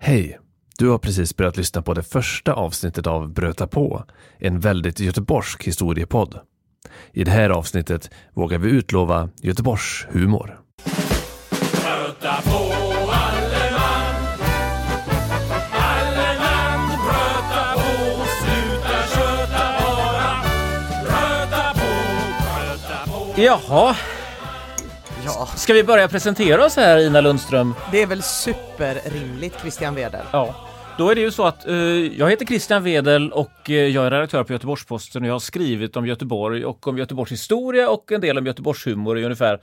Hej! Du har precis börjat lyssna på det första avsnittet av Bröta på, en väldigt göteborgsk historiepodd. I det här avsnittet vågar vi utlova Göteborgs humor. Bröta på alle man Alle man bröta på Sluta köta bara Bröta på, bröta på Jaha, Ja, ska vi börja presentera oss här Ina Lundström? det är väl superrimligt Christian Wedel. Ja. Då är det ju så att eh, jag heter Christian Wedel och eh, jag är redaktör på Göteborgs-Posten och jag har skrivit om Göteborg och om Göteborgs historia och en del om Göteborgs humor i ungefär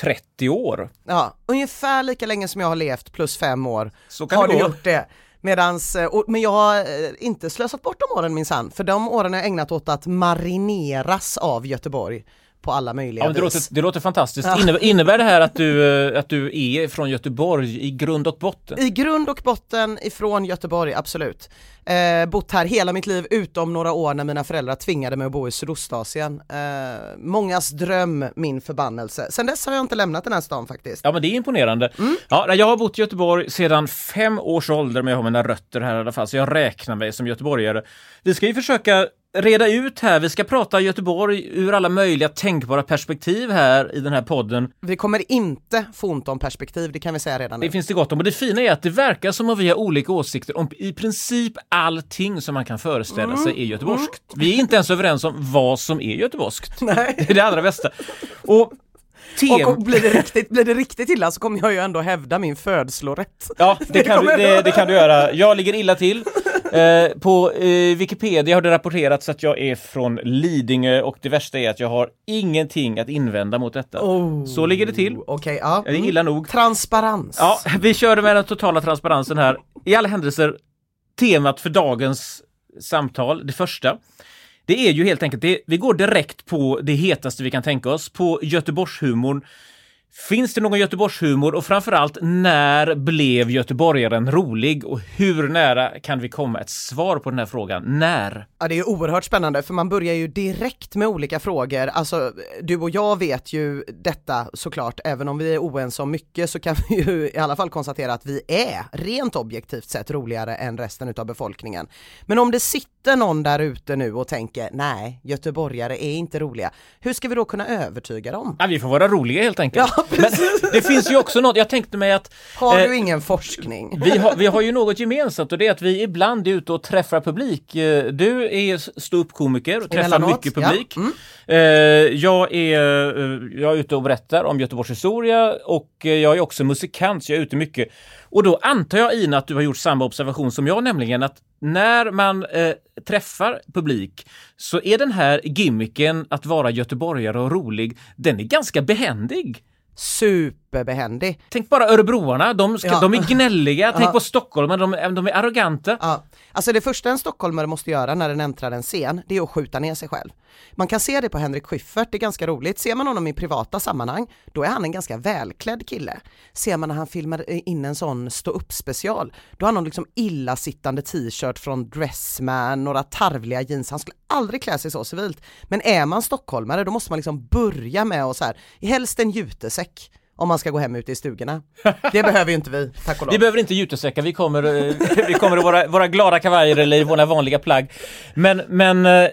30 år. Ja, ungefär lika länge som jag har levt plus fem år har du gjort det. Medans, eh, och, men jag har eh, inte slösat bort de åren minsann, för de åren har jag ägnat åt att marineras av Göteborg på alla möjliga Ja, det, vis. låter, det låter fantastiskt. Innebär, innebär det här att du, eh, att du är från Göteborg i grund och botten? I grund och botten ifrån Göteborg, absolut. Eh, bott här hela mitt liv utom några år när mina föräldrar tvingade mig att bo i Sydostasien. Eh, mångas dröm, min förbannelse. Sen dess har jag inte lämnat den här stan faktiskt. Ja men det är imponerande. Ja, nej, jag har bott i Göteborg sedan fem års ålder men jag har mina rötter här i alla fall så jag räknar mig som göteborgare. Vi ska ju försöka reda ut här, vi ska prata Göteborg ur alla möjliga tänkbara perspektiv här i den här podden. Vi kommer inte få ont om perspektiv, det kan vi säga redan nu. Det finns det gott om och det fina är att det verkar som att vi har olika åsikter om i princip allting som man kan föreställa sig är göteborgskt. Vi är inte ens överens om vad som är göteborgskt. Nej. Det är det allra bästa. Och tem- Och, och blir, det riktigt, blir det riktigt illa så kommer jag ju ändå hävda min födslorätt. Ja, det kan, du, det, det kan du göra. Jag ligger illa till. Eh, på eh, Wikipedia har det rapporterats att jag är från Lidingö och det värsta är att jag har ingenting att invända mot detta. Så ligger det till. Okej, ja. Ja, Det är illa nog. Transparens. Ja, vi körde med den totala transparensen här. I alla händelser, temat för dagens samtal, det första, det är ju helt enkelt, det, vi går direkt på det hetaste vi kan tänka oss, på Göteborgshumorn. Finns det någon Göteborgshumor och framförallt när blev göteborgaren rolig och hur nära kan vi komma ett svar på den här frågan? När? Ja, det är ju oerhört spännande för man börjar ju direkt med olika frågor. Alltså, du och jag vet ju detta såklart, även om vi är oense om mycket så kan vi ju i alla fall konstatera att vi är rent objektivt sett roligare än resten utav befolkningen. Men om det sitter någon där ute nu och tänker nej, göteborgare är inte roliga, hur ska vi då kunna övertyga dem? Ja, vi får vara roliga helt enkelt. Ja, Men det finns ju också något, jag tänkte mig att Har eh, du ingen forskning? Vi har, vi har ju något gemensamt och det är att vi ibland är ute och träffar publik. Eh, Du är ståuppkomiker och träffar Emellanåt, mycket ja. publik. Mm. Eh, Jag, är, eh, jag är ute och berättar om Göteborgs historia och eh, jag är också musikant så jag är ute mycket. Och då antar jag Ina att du har gjort samma observation som jag nämligen att när man eh, träffar publik så är den här gimmicken att vara göteborgare och rolig, den är ganska behändig. Superbehändig. Tänk bara örebroarna, de, ska, Ja. de är gnälliga. Tänk Ja. på Stockholm, de, de är arroganta. Ja, alltså det första en stockholmare måste göra när den äntrar en scen, det är att skjuta ner sig själv. Man kan se det på Henrik Schyffert, det är ganska roligt. Ser man honom i privata sammanhang, då är han en ganska välklädd kille. Ser man när han filmar eh, in en sån stå upp special, då har han någon liksom illasittande t-shirt från Dressman, några tarvliga jeans, han skulle aldrig klä sig så civilt. Men är man stockholmare, då måste man liksom börja med att så här, helst en jutesäck om man ska gå hem ute i stugorna. Det behöver ju inte vi, tack och lov. Vi behöver inte jutesäckar, vi kommer, eh, vi kommer i våra, vara glada kavajer eller i våra vanliga plagg. Men, men eh,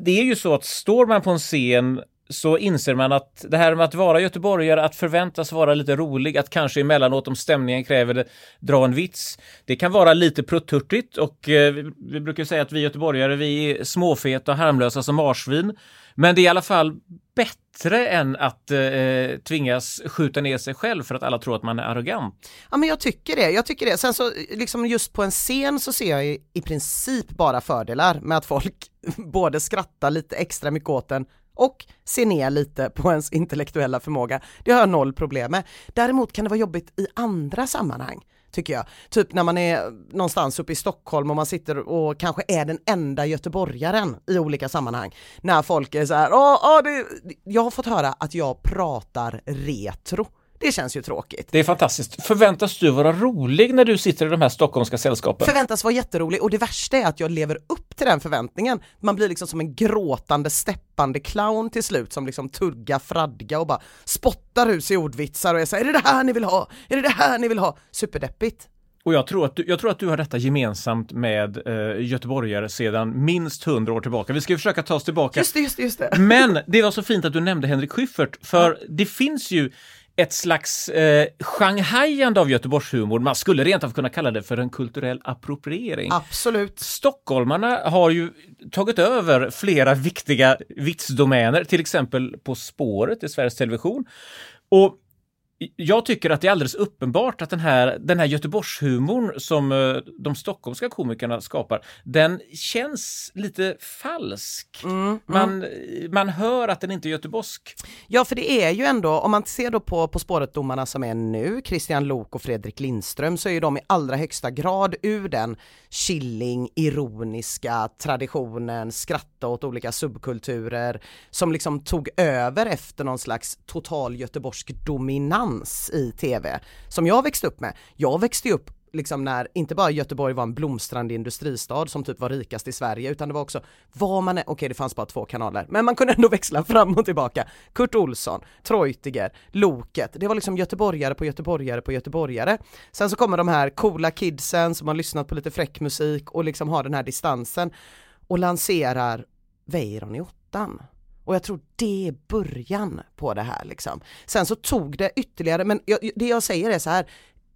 det är ju så att står man på en scen så inser man att det här med att vara göteborgare, att förväntas vara lite rolig, att kanske emellanåt om stämningen kräver det, dra en vits. Det kan vara lite prutthurtigt och eh, vi, vi brukar säga att vi göteborgare, vi är småfeta och harmlösa som marsvin. Men det är i alla fall bättre än att eh, tvingas skjuta ner sig själv för att alla tror att man är arrogant. Ja men jag tycker det, jag tycker det. Sen så liksom just på en scen så ser jag i, i princip bara fördelar med att folk både skrattar lite extra mycket åt en och ser ner lite på ens intellektuella förmåga. Det har jag noll problem med. Däremot kan det vara jobbigt i andra sammanhang tycker jag. Typ när man är någonstans uppe i Stockholm och man sitter och kanske är den enda göteborgaren i olika sammanhang. När folk är så här, åh, åh, det... jag har fått höra att jag pratar retro. Det känns ju tråkigt. Det är fantastiskt. Förväntas du vara rolig när du sitter i de här stockholmska sällskapen? Förväntas vara jätterolig och det värsta är att jag lever upp till den förväntningen. Man blir liksom som en gråtande, steppande clown till slut som liksom tuggar fradga och bara spottar ur sig ordvitsar och är såhär, är det det här ni vill ha? Är det det här ni vill ha? Superdeppigt. Och jag tror, att du, jag tror att du har detta gemensamt med eh, göteborgare sedan minst hundra år tillbaka. Vi ska försöka ta oss tillbaka. Just det, just det, just det. Men det var så fint att du nämnde Henrik Schyffert, för det finns ju ett slags eh, shanghajande av Göteborgshumor. Man skulle rent av kunna kalla det för en kulturell appropriering. Absolut. Stockholmarna har ju tagit över flera viktiga vitsdomäner, till exempel På spåret i Sveriges Television. Och jag tycker att det är alldeles uppenbart att den här, den här Göteborgshumorn som eh, de stockholmska komikerna skapar, den känns lite falsk. Mm, Man, man hör att den inte är göteborgsk. Ja, för det är ju ändå, om man ser då på På spåret-domarna som är nu, Christian Lok och Fredrik Lindström, så är ju de i allra högsta grad ur den chilling, ironiska traditionen, skratta åt olika subkulturer, som liksom tog över efter någon slags total göteborgsk dominans i tv, som jag växte upp med. Jag växte ju upp liksom när inte bara Göteborg var en blomstrande industristad som typ var rikast i Sverige utan det var också vad man är, okej det fanns bara två kanaler, men man kunde ändå växla fram och tillbaka. Kurt Olsson, Treutiger, Loket, det var liksom göteborgare på göteborgare på göteborgare. Sen så kommer de här coola kidsen som har lyssnat på lite fräck musik och liksom har den här distansen och lanserar Weiron i åttan. Och jag tror det är början på det här liksom. Sen så tog det ytterligare, men jag, det jag säger är så här,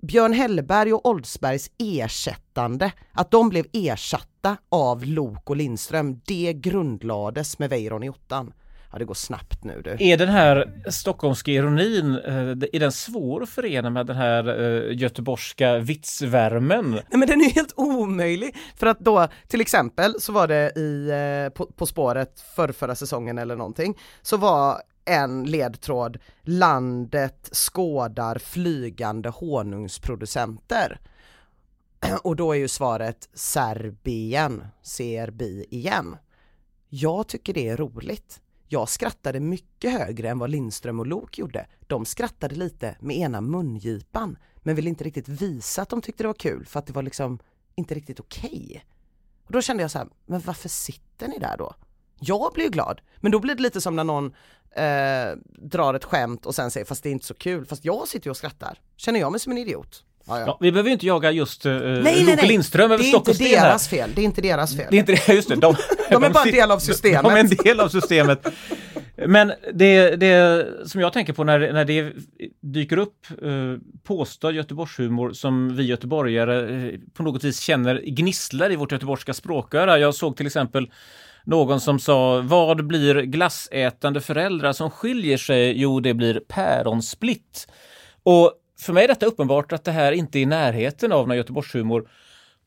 Björn Hellberg och Oldsbergs ersättande, att de blev ersatta av Lok och Lindström, det grundlades med Weiron i ottan. Ja det går snabbt nu du. Är den här stockholmska ironin, eh, är den svår att förena med den här eh, göteborgska vitsvärmen? Nej men den är helt omöjlig, för att då till exempel så var det i eh, på, på spåret för förra säsongen eller någonting, så var en ledtråd, landet skådar flygande honungsproducenter. Och då är ju svaret Serbien, CRB igen. Jag tycker det är roligt. Jag skrattade mycket högre än vad Lindström och Lok gjorde. De skrattade lite med ena mungipan, men ville inte riktigt visa att de tyckte det var kul för att det var liksom inte riktigt okej. Okay. Och då kände jag så här, men varför sitter ni där då? Jag blir ju glad, men då blir det lite som när någon eh, drar ett skämt och sen säger fast det är inte så kul, fast jag sitter ju och skrattar. Känner jag mig som en idiot? Ja, ja. Vi behöver inte jaga just uh, nej, nej, Loke nej. Lindström över Det är inte Stockholms deras fel, det är inte deras fel. Det är inte det, just det. De, De är bara en del av systemet. De är en del av systemet. Men det, det som jag tänker på när, när det dyker upp eh, påstådd Göteborgshumor som vi göteborgare eh, på något vis känner gnisslar i vårt göteborgska språköra. Jag såg till exempel någon som sa vad blir glassätande föräldrar som skiljer sig? Jo, det blir päronsplitt. Och för mig är detta uppenbart att det här inte är i närheten av någon Göteborgshumor.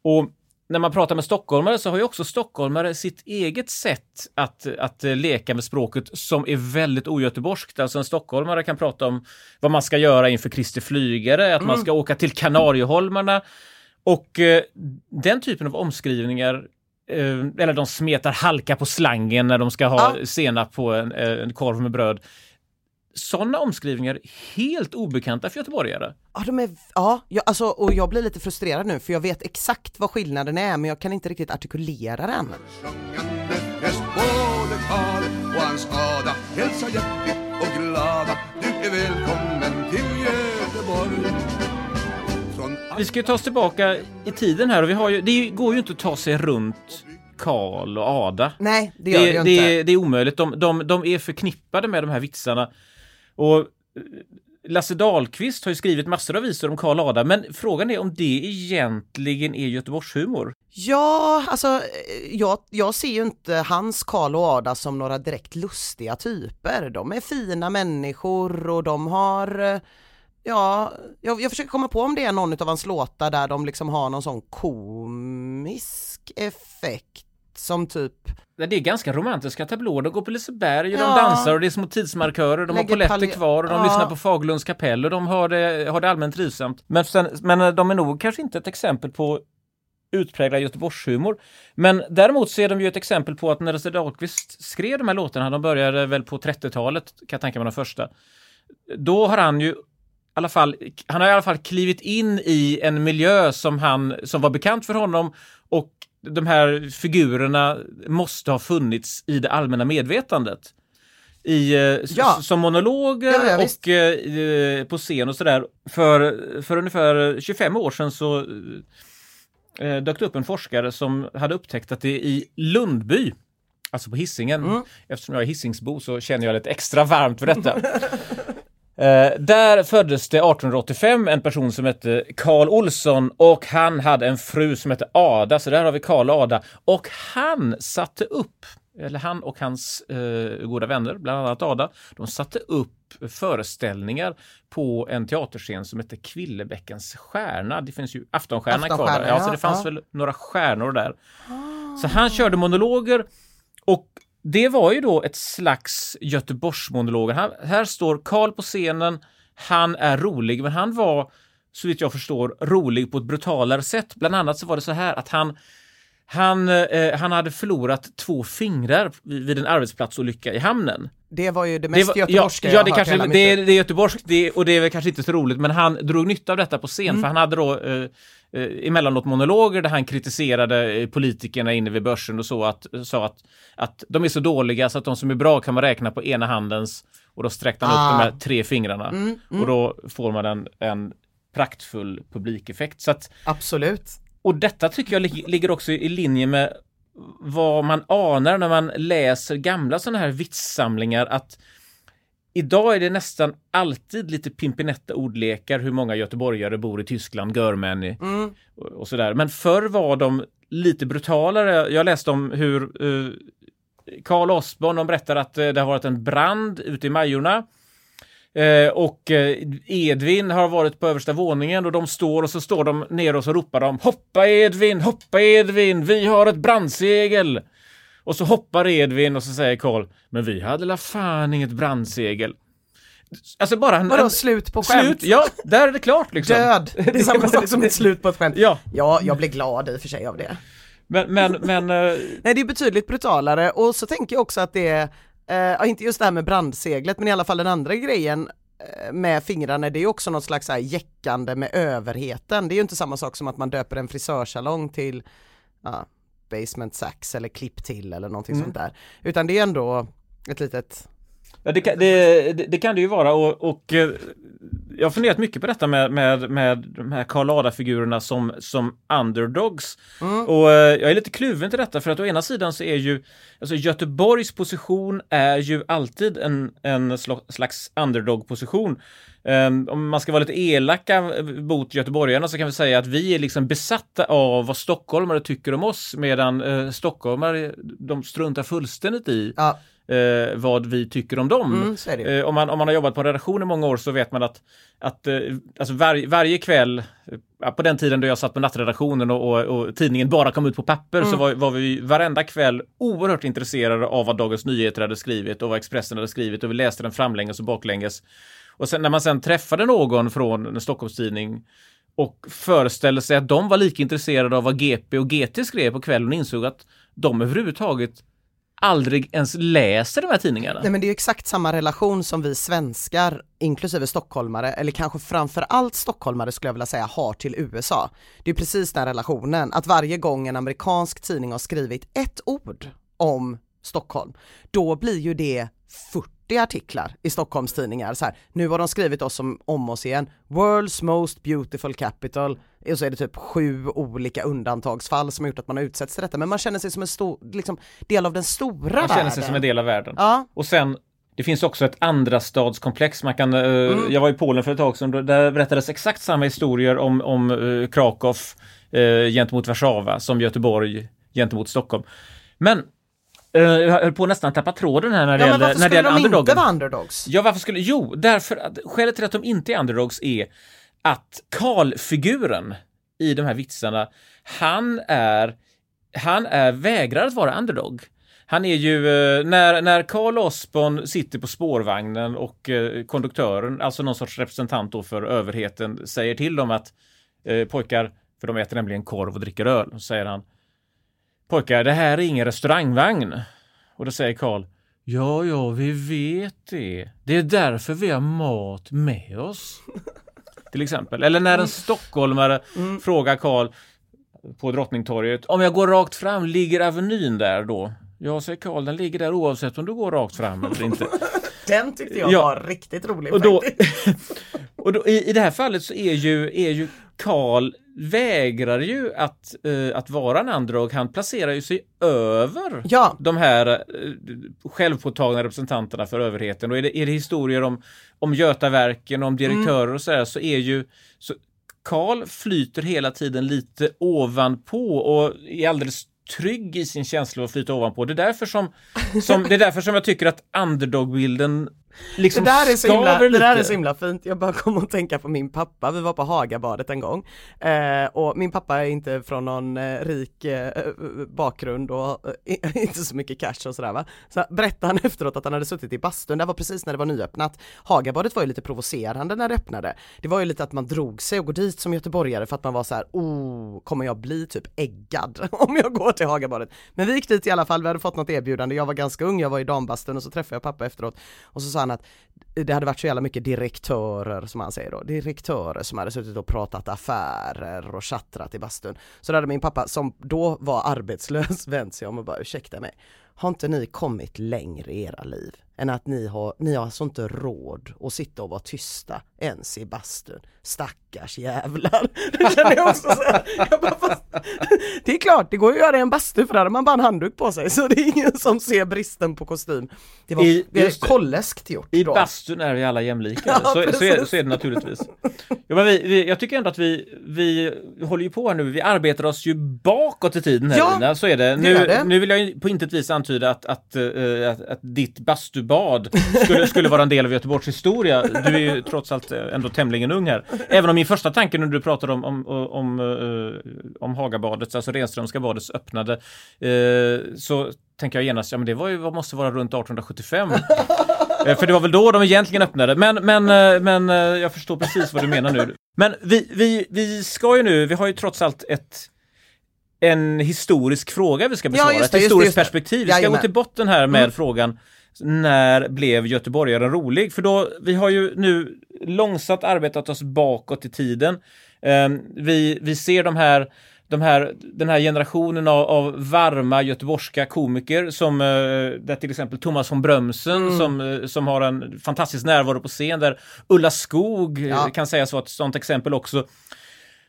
Och när man pratar med stockholmare så har ju också stockholmare sitt eget sätt att, att eh, leka med språket som är väldigt ogöteborgskt. Alltså en stockholmare kan prata om vad man ska göra inför Kristi flygare, att man ska åka till Kanarieholmarna. Och eh, den typen av omskrivningar eh, eller de smetar halka på slangen när de ska ha Ja. senap på en, eh, en korv med bröd. Sådana omskrivningar är helt obekanta för göteborgare. Ja, de är, ja, jag, alltså, och jag blir lite frustrerad nu för jag vet exakt vad skillnaden är men jag kan inte riktigt artikulera den. Vi ska ju ta oss tillbaka i tiden här och vi har ju, det går ju inte att ta sig runt Karl och Ada. Nej, det gör det, ju det, inte. är- det är omöjligt. De, de, de är förknippade med de här vitsarna. Och eh, Lasse Dahlqvist har ju skrivit massor av visor om Karl och Ada, men frågan är om det egentligen är Göteborgshumor. Ja, alltså eh, jag, jag ser ju inte hans Karl och Ada som några direkt lustiga typer. De är fina människor och de har eh, Ja, jag, jag försöker komma på om det är någon av hans låtar där de liksom har någon sån komisk effekt som typ Det är ganska romantiska tablåer. De går på Liseberg och Ja. de dansar och det är små tidsmarkörer. De har Lägger polletter palj- kvar och de Ja. lyssnar på Fagerlunds kapell och de har det, har det allmänt trivsamt. Men, sen, men eh, de är nog kanske inte ett exempel på utpräglad Göteborgshumor. Men däremot så är de ju ett exempel på att när Lasse Dahlqvist skrev de här låtarna, de började väl på 30-talet, kan jag tänka mig de första. Då har han ju i alla fall, han har i alla fall klivit in i en miljö som han, som var bekant för honom och de här figurerna måste ha funnits i det allmänna medvetandet. I, eh, Ja. Som monologer Ja, ja, och eh, på scen och sådär. För, för ungefär 25 år sedan så eh, dök det upp en forskare som hade upptäckt att det i Lundby, alltså på Hisingen, Mm. eftersom jag är Hisingsbo så känner jag lite extra varmt för detta. Eh, där föddes det 1885 en person som hette Karl Olsson och han hade en fru som hette Ada, så där har vi Karl och Ada. Och han satte upp, eller han och hans eh, goda vänner, bland annat Ada, de satte upp föreställningar på en teaterscen som hette Kvillebäckens stjärna. Det finns ju Aftonstjärnan kvar där. Aftonstjärnan, Ja, så ja, det fanns ja. väl några stjärnor där. Så han körde monologer och det var ju då ett slags Göteborgsmonologer. Här, här står Karl på scenen, han är rolig, men han var så vitt jag förstår rolig på ett brutalare sätt. Bland annat så var det så här att han han, eh, han hade förlorat två fingrar vid en arbetsplatsolycka i hamnen. Det var ju det Det mest var, ja, göteborgska ja, jag det, har hört i kanske, mitt det, är, det är göteborgskt det, och det är väl kanske inte så roligt, men han drog nytta av detta på scen, Mm. för han hade då eh, eh, emellanåt monologer där han kritiserade eh, politikerna inne vid börsen och så att, sa att, att de är så dåliga så att de som är bra kan man räkna på ena handens och då sträckte han Ah. upp de här tre fingrarna Mm, och då får man en, en praktfull publikeffekt. Så att, Absolut. Och detta tycker jag lig- ligger också i linje med vad man anar när man läser gamla sådana här vitssamlingar att idag är det nästan alltid lite pimpinetta ordlekar hur många göteborgare bor i Tyskland, görmänni Mm. och, och sådär. Men förr var de lite brutalare. Jag läste om hur eh, Karl Osborn, de berättar att eh, det har varit en brand ute i Majorna. Eh, och eh, Edvin har varit på översta våningen och de står och så står de ner och så ropar de Hoppa Edvin, hoppa Edvin, vi har ett brandsegel! Och så hoppar Edvin och så säger Karl Men vi hade la fan inget brandsegel. Alltså bara en... Vadå slut på skämt? slut, ja, där är det klart liksom. Död! Det är samma sak som ett slut på ett skämt. Ja, Ja, jag blir glad i och för sig av det. men, men, men eh, Nej, det är betydligt brutalare och så tänker jag också att det är, eh, inte just det här med brandseglet, men i alla fall den andra grejen eh, med fingrarna, det är också något slags här jäckande med överheten. Det är ju inte samma sak som att man döper en frisörsalong till ja, Basement Sax eller Klipp till eller någonting Mm. sånt där. Utan det är ändå ett litet, Ja, det, kan, det, det, det kan det ju vara och, och eh, jag har funderat mycket på detta med, med, med de här Karl Ada-figurerna som, som underdogs. Och eh, jag är lite kluven till detta för att å ena sidan så är ju alltså Göteborgs position är ju alltid en, en sla- slags underdog-position. Ehm, om man ska vara lite elaka mot göteborgarna så kan vi säga att vi är liksom besatta av vad stockholmare tycker om oss medan eh, stockholmare de struntar fullständigt i ja, eh, vad vi tycker om dem. mm. Eh, om, man, om man har jobbat på redaktion i många år så vet man att, att eh, alltså var, varje kväll, eh, på den tiden då jag satt på nattredaktionen och, och, och tidningen bara kom ut på papper Mm. så var, var vi varenda kväll oerhört intresserade av vad Dagens Nyheter hade skrivit och vad Expressen hade skrivit och vi läste den framlänges och baklänges. Och sen när man sen träffade någon från en Stockholmstidning och föreställde sig att de var lika intresserade av vad GP och GT skrev på kvällen och insåg att de överhuvudtaget aldrig ens läser de här tidningarna. Nej men det är ju exakt samma relation som vi svenskar, inklusive stockholmare, eller kanske framförallt stockholmare skulle jag vilja säga, har till USA. Det är precis den relationen, att varje gång en amerikansk tidning har skrivit ett ord om Stockholm, då blir ju det 40 artiklar i Stockholms tidningar. Så här, nu har de skrivit oss om, om oss igen. World's most beautiful capital. Och så är det typ sju olika undantagsfall som har gjort att man har utsätts till detta. Men man känner sig som en stor, liksom, del av den stora Man världen. känner sig som en del av världen. Ja, Och sen, det finns också ett andra stadskomplex. Man kan, eh, Mm. Jag var i Polen för ett tag sedan, där berättades exakt samma historier om, om eh, Krakow eh, gentemot Warszawa som Göteborg gentemot Stockholm. Men jag höll på att nästan tappa tråden här när det ja men gäller, varför när det skulle de inte underdogen. vara underdogs? Ja, varför skulle... Jo, därför att skälet till att de inte är underdogs är att Karl-figuren i de här vitsarna, han är, han är vägrar att vara underdog. Han är ju, eh, när, när Karl Osborn sitter på spårvagnen och eh, konduktören, alltså någon sorts representant då för överheten, säger till dem att eh, pojkar, för de äter nämligen korv och dricker öl, så säger han Pojkar, det här är ingen restaurangvagn. Och då säger Karl Ja, ja, vi vet det. Det är därför vi har mat med oss. Till exempel. Eller när en stockholmare frågar Karl på Drottningtorget om jag går rakt fram, ligger Avenyn där då? Ja, säger Karl, den ligger där oavsett om du går rakt fram eller inte. Den tyckte jag Ja. var riktigt rolig Och då, och då, i, I det här fallet så är ju, är ju Karl vägrar ju att, eh, att vara en underdog. Han placerar ju sig över Ja. de här eh, självpåtagna representanterna för överheten. Och är det, är det historier om, om Götaverken, om direktörer och sådär så är ju så Karl flyter hela tiden lite ovanpå och är alldeles trygg i sin känsla att flyta ovanpå. Det är därför som, som, det är därför som jag tycker att underdog-bilden Det liksom där, är så himla, det där är så himla fint, jag bara kom att tänka på min pappa, vi var på Hagabadet en gång. Eh, och min pappa är inte från någon eh, rik eh, bakgrund och eh, inte så mycket cash och sådär va. Så berättade han efteråt att han hade suttit i bastun, det var precis när det var nyöppnat. Hagabadet var ju lite provocerande när det öppnade. Det var ju lite att man drog sig och gå dit som göteborgare för att man var så här, oh, kommer jag bli typ äggad om jag går till Hagabadet? Men vi gick dit i alla fall, vi hade fått något erbjudande, jag var ganska ung, jag var i dambastun och så träffade jag pappa efteråt. Och så sa han att det hade varit så jävla mycket direktörer som han säger då, direktörer som hade suttit och pratat affärer och chattrat i bastun. Så då hade min pappa som då var arbetslös vänt sig om och bara ursäkta mig, har inte ni kommit längre i era liv än att ni har, ni har alltså inte råd att sitta och vara tysta ens i bastun. Stackars jävlar. Känner jag också så. Jag bara, fast, det är klart, det går ju att göra en bastu för där har man bara en handduk på sig så det är ingen som ser bristen på kostym. Det var, I- det kolleskt gjort I då. bastun är vi alla jämlika. Ja, så, så, är, så är det naturligtvis. Ja, men vi, vi, jag tycker ändå att vi, vi håller ju på här nu. Vi arbetar oss ju bakåt i tiden här Ja, Lina. Så är det. Nu, det. nu vill jag på intet vis antyda att, att, eh, att, att ditt bastubad skulle, skulle vara en del av Göteborgs historia. Du är ju trots allt ändå tämligen ung här. Även om min första tanke när du pratade om, om, om, eh, om Hagabadets, alltså Renströmska badets öppnade, eh, så tänker jag genast, ja men det var ju, måste vara runt 1875. Eh, För det var väl då de egentligen öppnade. Men, men, men jag förstår precis vad du menar nu. Men vi, vi, vi ska ju nu, vi har ju trots allt ett en historisk fråga vi ska besvara, just det, ett historiskt perspektiv. Vi ska Jajamän. gå till botten här med Mm. frågan när blev göteborgaren rolig? För då, vi har ju nu långsamt arbetat oss bakåt i tiden. Eh, vi, vi ser de här de här, den här generationen av, av varma göteborgska komiker som eh, där till exempel Thomas von Brömsen Mm. som, eh, som har en fantastisk närvaro på scen där Ulla Skog eh, Ja. kan sägas vara ett sådant exempel också.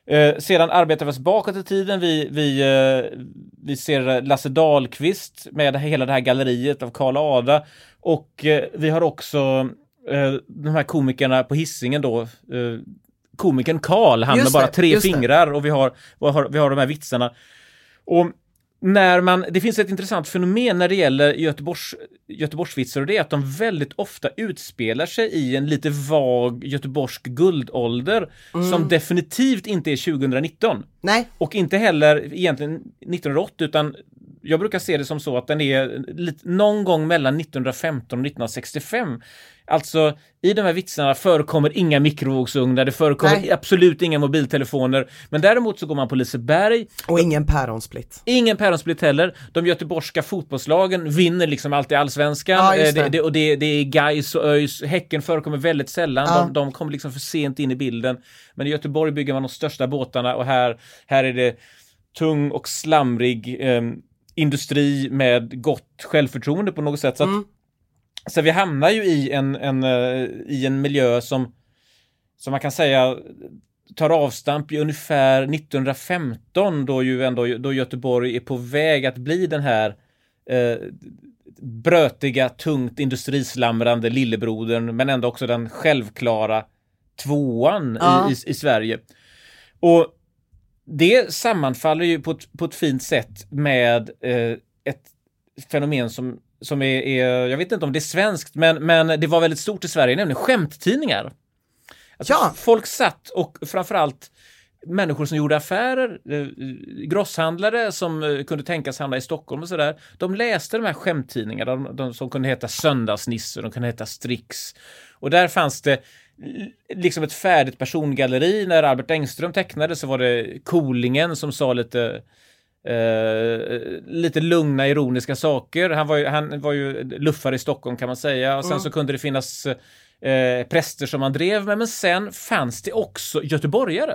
Eh, sedan arbetar vi oss bakåt i tiden. Vi, vi, eh, vi ser Lasse Dahlqvist med hela det här galleriet av Karl Ada. Och eh, vi har också eh, de här komikerna på hissingen då. Eh, komikern Karl, han Just med bara tre just det. fingrar och vi har, vi, har, vi har de här vitsarna. Och när man, det finns ett intressant fenomen när det gäller Göteborgs, Göteborgsvitsar och det är att de väldigt ofta utspelar sig i en lite vag göteborgsk guldålder Mm. som definitivt inte är 2019 Nej, och inte heller egentligen 1980 utan jag brukar se det som så att den är lite, någon gång mellan 1915 och 1965. Alltså i de här vitsarna förekommer inga mikrovågsugnar, det förekommer Nej. absolut inga mobiltelefoner. Men däremot så går man på Liseberg, och ingen päronsplitt. Ingen päronsplitt heller. De göteborgska fotbollslagen vinner liksom alltid allsvenskan. Ja, Eh, det. det, och det, det är Gais och ÖIS. Häcken förekommer väldigt sällan. Ja. De, de kommer liksom för sent in i bilden. Men i Göteborg bygger man de största båtarna och här, här är det tung och slamrig eh, industri med gott självförtroende på något sätt. Så Mm. Så vi hamnar ju i en, en, eh, i en miljö som, som man kan säga tar avstamp i ungefär 1915 då ju ändå då Göteborg är på väg att bli den här eh, brötiga, tungt industrislamrande lillebrodern men ändå också den självklara tvåan Ja. i, i, i Sverige. Och det sammanfaller ju på ett, på ett fint sätt med eh, ett fenomen som, som är, är, jag vet inte om det är svenskt, men, men det var väldigt stort i Sverige, nämligen skämttidningar. Alltså, Ja. Folk satt och framförallt människor som gjorde affärer, eh, grosshandlare som eh, kunde tänkas handla i Stockholm och sådär. De läste de här skämttidningarna, de, de som kunde heta Söndagsnisse, de kunde heta Strix. Och där fanns det liksom ett färdigt persongalleri. När Albert Engström tecknade så var det Kolingen som sa lite eh, lite lugna, ironiska saker. Han var ju, han var ju luffare i Stockholm kan man säga. Och sen så kunde det finnas eh, präster som man drev med. Men sen fanns det också göteborgare.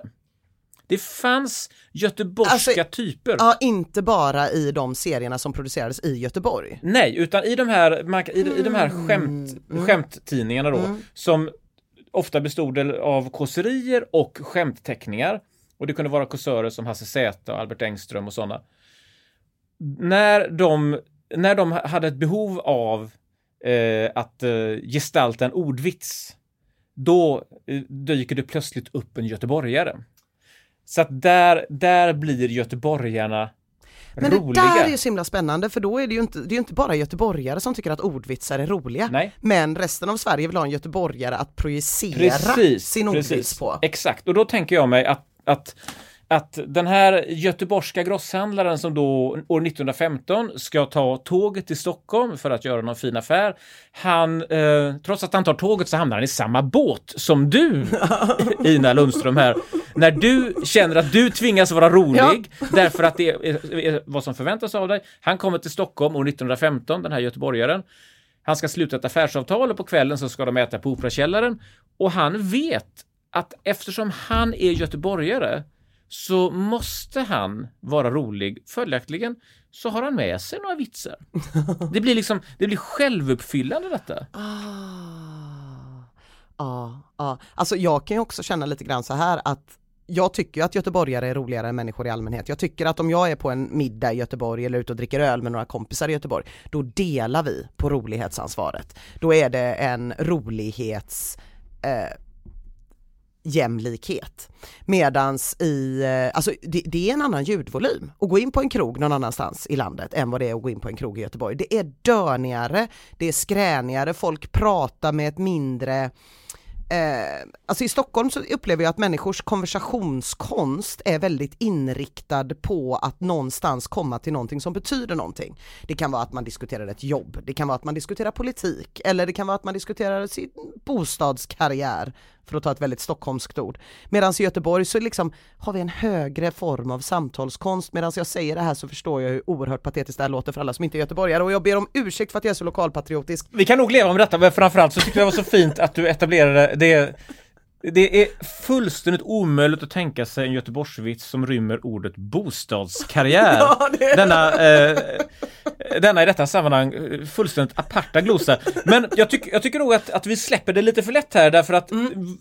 Det fanns göteborgska Alltså, typer. Ja, inte bara i de serierna som producerades i Göteborg. Nej, utan i de här, i, i de här skämt, skämttidningarna då, som ofta bestod av kåserier och skämtteckningar. Och det kunde vara kåsörer som Hasse Zäta och Albert Engström och sådana. När de, när de hade ett behov av eh, att eh, gestalta en ordvits, då eh, dyker det plötsligt upp en göteborgare. Så att där, där blir göteborgarna Men roliga. det där är ju så himla spännande för då är det ju inte, det är inte bara göteborgare som tycker att ordvitsar är roliga. Nej. Men resten av Sverige vill ha en göteborgare att projicera Precis, sin ordvits precis. på. Exakt, och då tänker jag mig att, att, att den här göteborgska grosshandlaren som då år 1915 ska ta tåget till Stockholm för att göra någon fin affär. Han, eh, trots att han tar tåget så hamnar han i samma båt som du, Ina Lundström här. När du känner att du tvingas vara rolig därför att det är, är vad som förväntas av dig. Han kommer till Stockholm år 1915, den här göteborgaren. Han ska sluta ett affärsavtal och på kvällen så ska de äta på Operakällaren. Och han vet att eftersom han är göteborgare så måste han vara rolig. Följaktligen så har han med sig några vitsar. Det blir liksom, det blir självuppfyllande detta. Ah, ja, ja. Alltså jag kan ju också känna lite grann så här att jag tycker att göteborgare är roligare än människor i allmänhet. Jag tycker att om jag är på en middag i Göteborg eller ute och dricker öl med några kompisar i Göteborg, då delar vi på rolighetsansvaret. Då är det en rolighets eh, jämlikhet. Medans i, eh, alltså det, det är en annan ljudvolym att gå in på en krog någon annanstans i landet än vad det är att gå in på en krog i Göteborg. Det är dörnigare, det är skränigare, folk pratar med ett mindre Eh, alltså i Stockholm så upplever jag att människors konversationskonst är väldigt inriktad på att någonstans komma till någonting som betyder någonting. Det kan vara att man diskuterar ett jobb, det kan vara att man diskuterar politik eller det kan vara att man diskuterar sin bostadskarriär för att ta ett väldigt stockholmskt ord. Medan i Göteborg så liksom har vi en högre form av samtalskonst medan jag säger det här så förstår jag hur oerhört patetiskt det här låter för alla som inte är göteborgare och jag ber om ursäkt för att jag är så lokalpatriotisk. Vi kan nog leva med detta, men framförallt så tyckte jag det var så fint att du etablerade det. Det är fullständigt omöjligt att tänka sig en Göteborgsvits som rymmer ordet bostadskarriär. Ja, det denna, eh, denna i detta sammanhang eh, fullständigt aparta glosa. Men jag, tyck, jag tycker nog att, att vi släpper det lite för lätt här därför att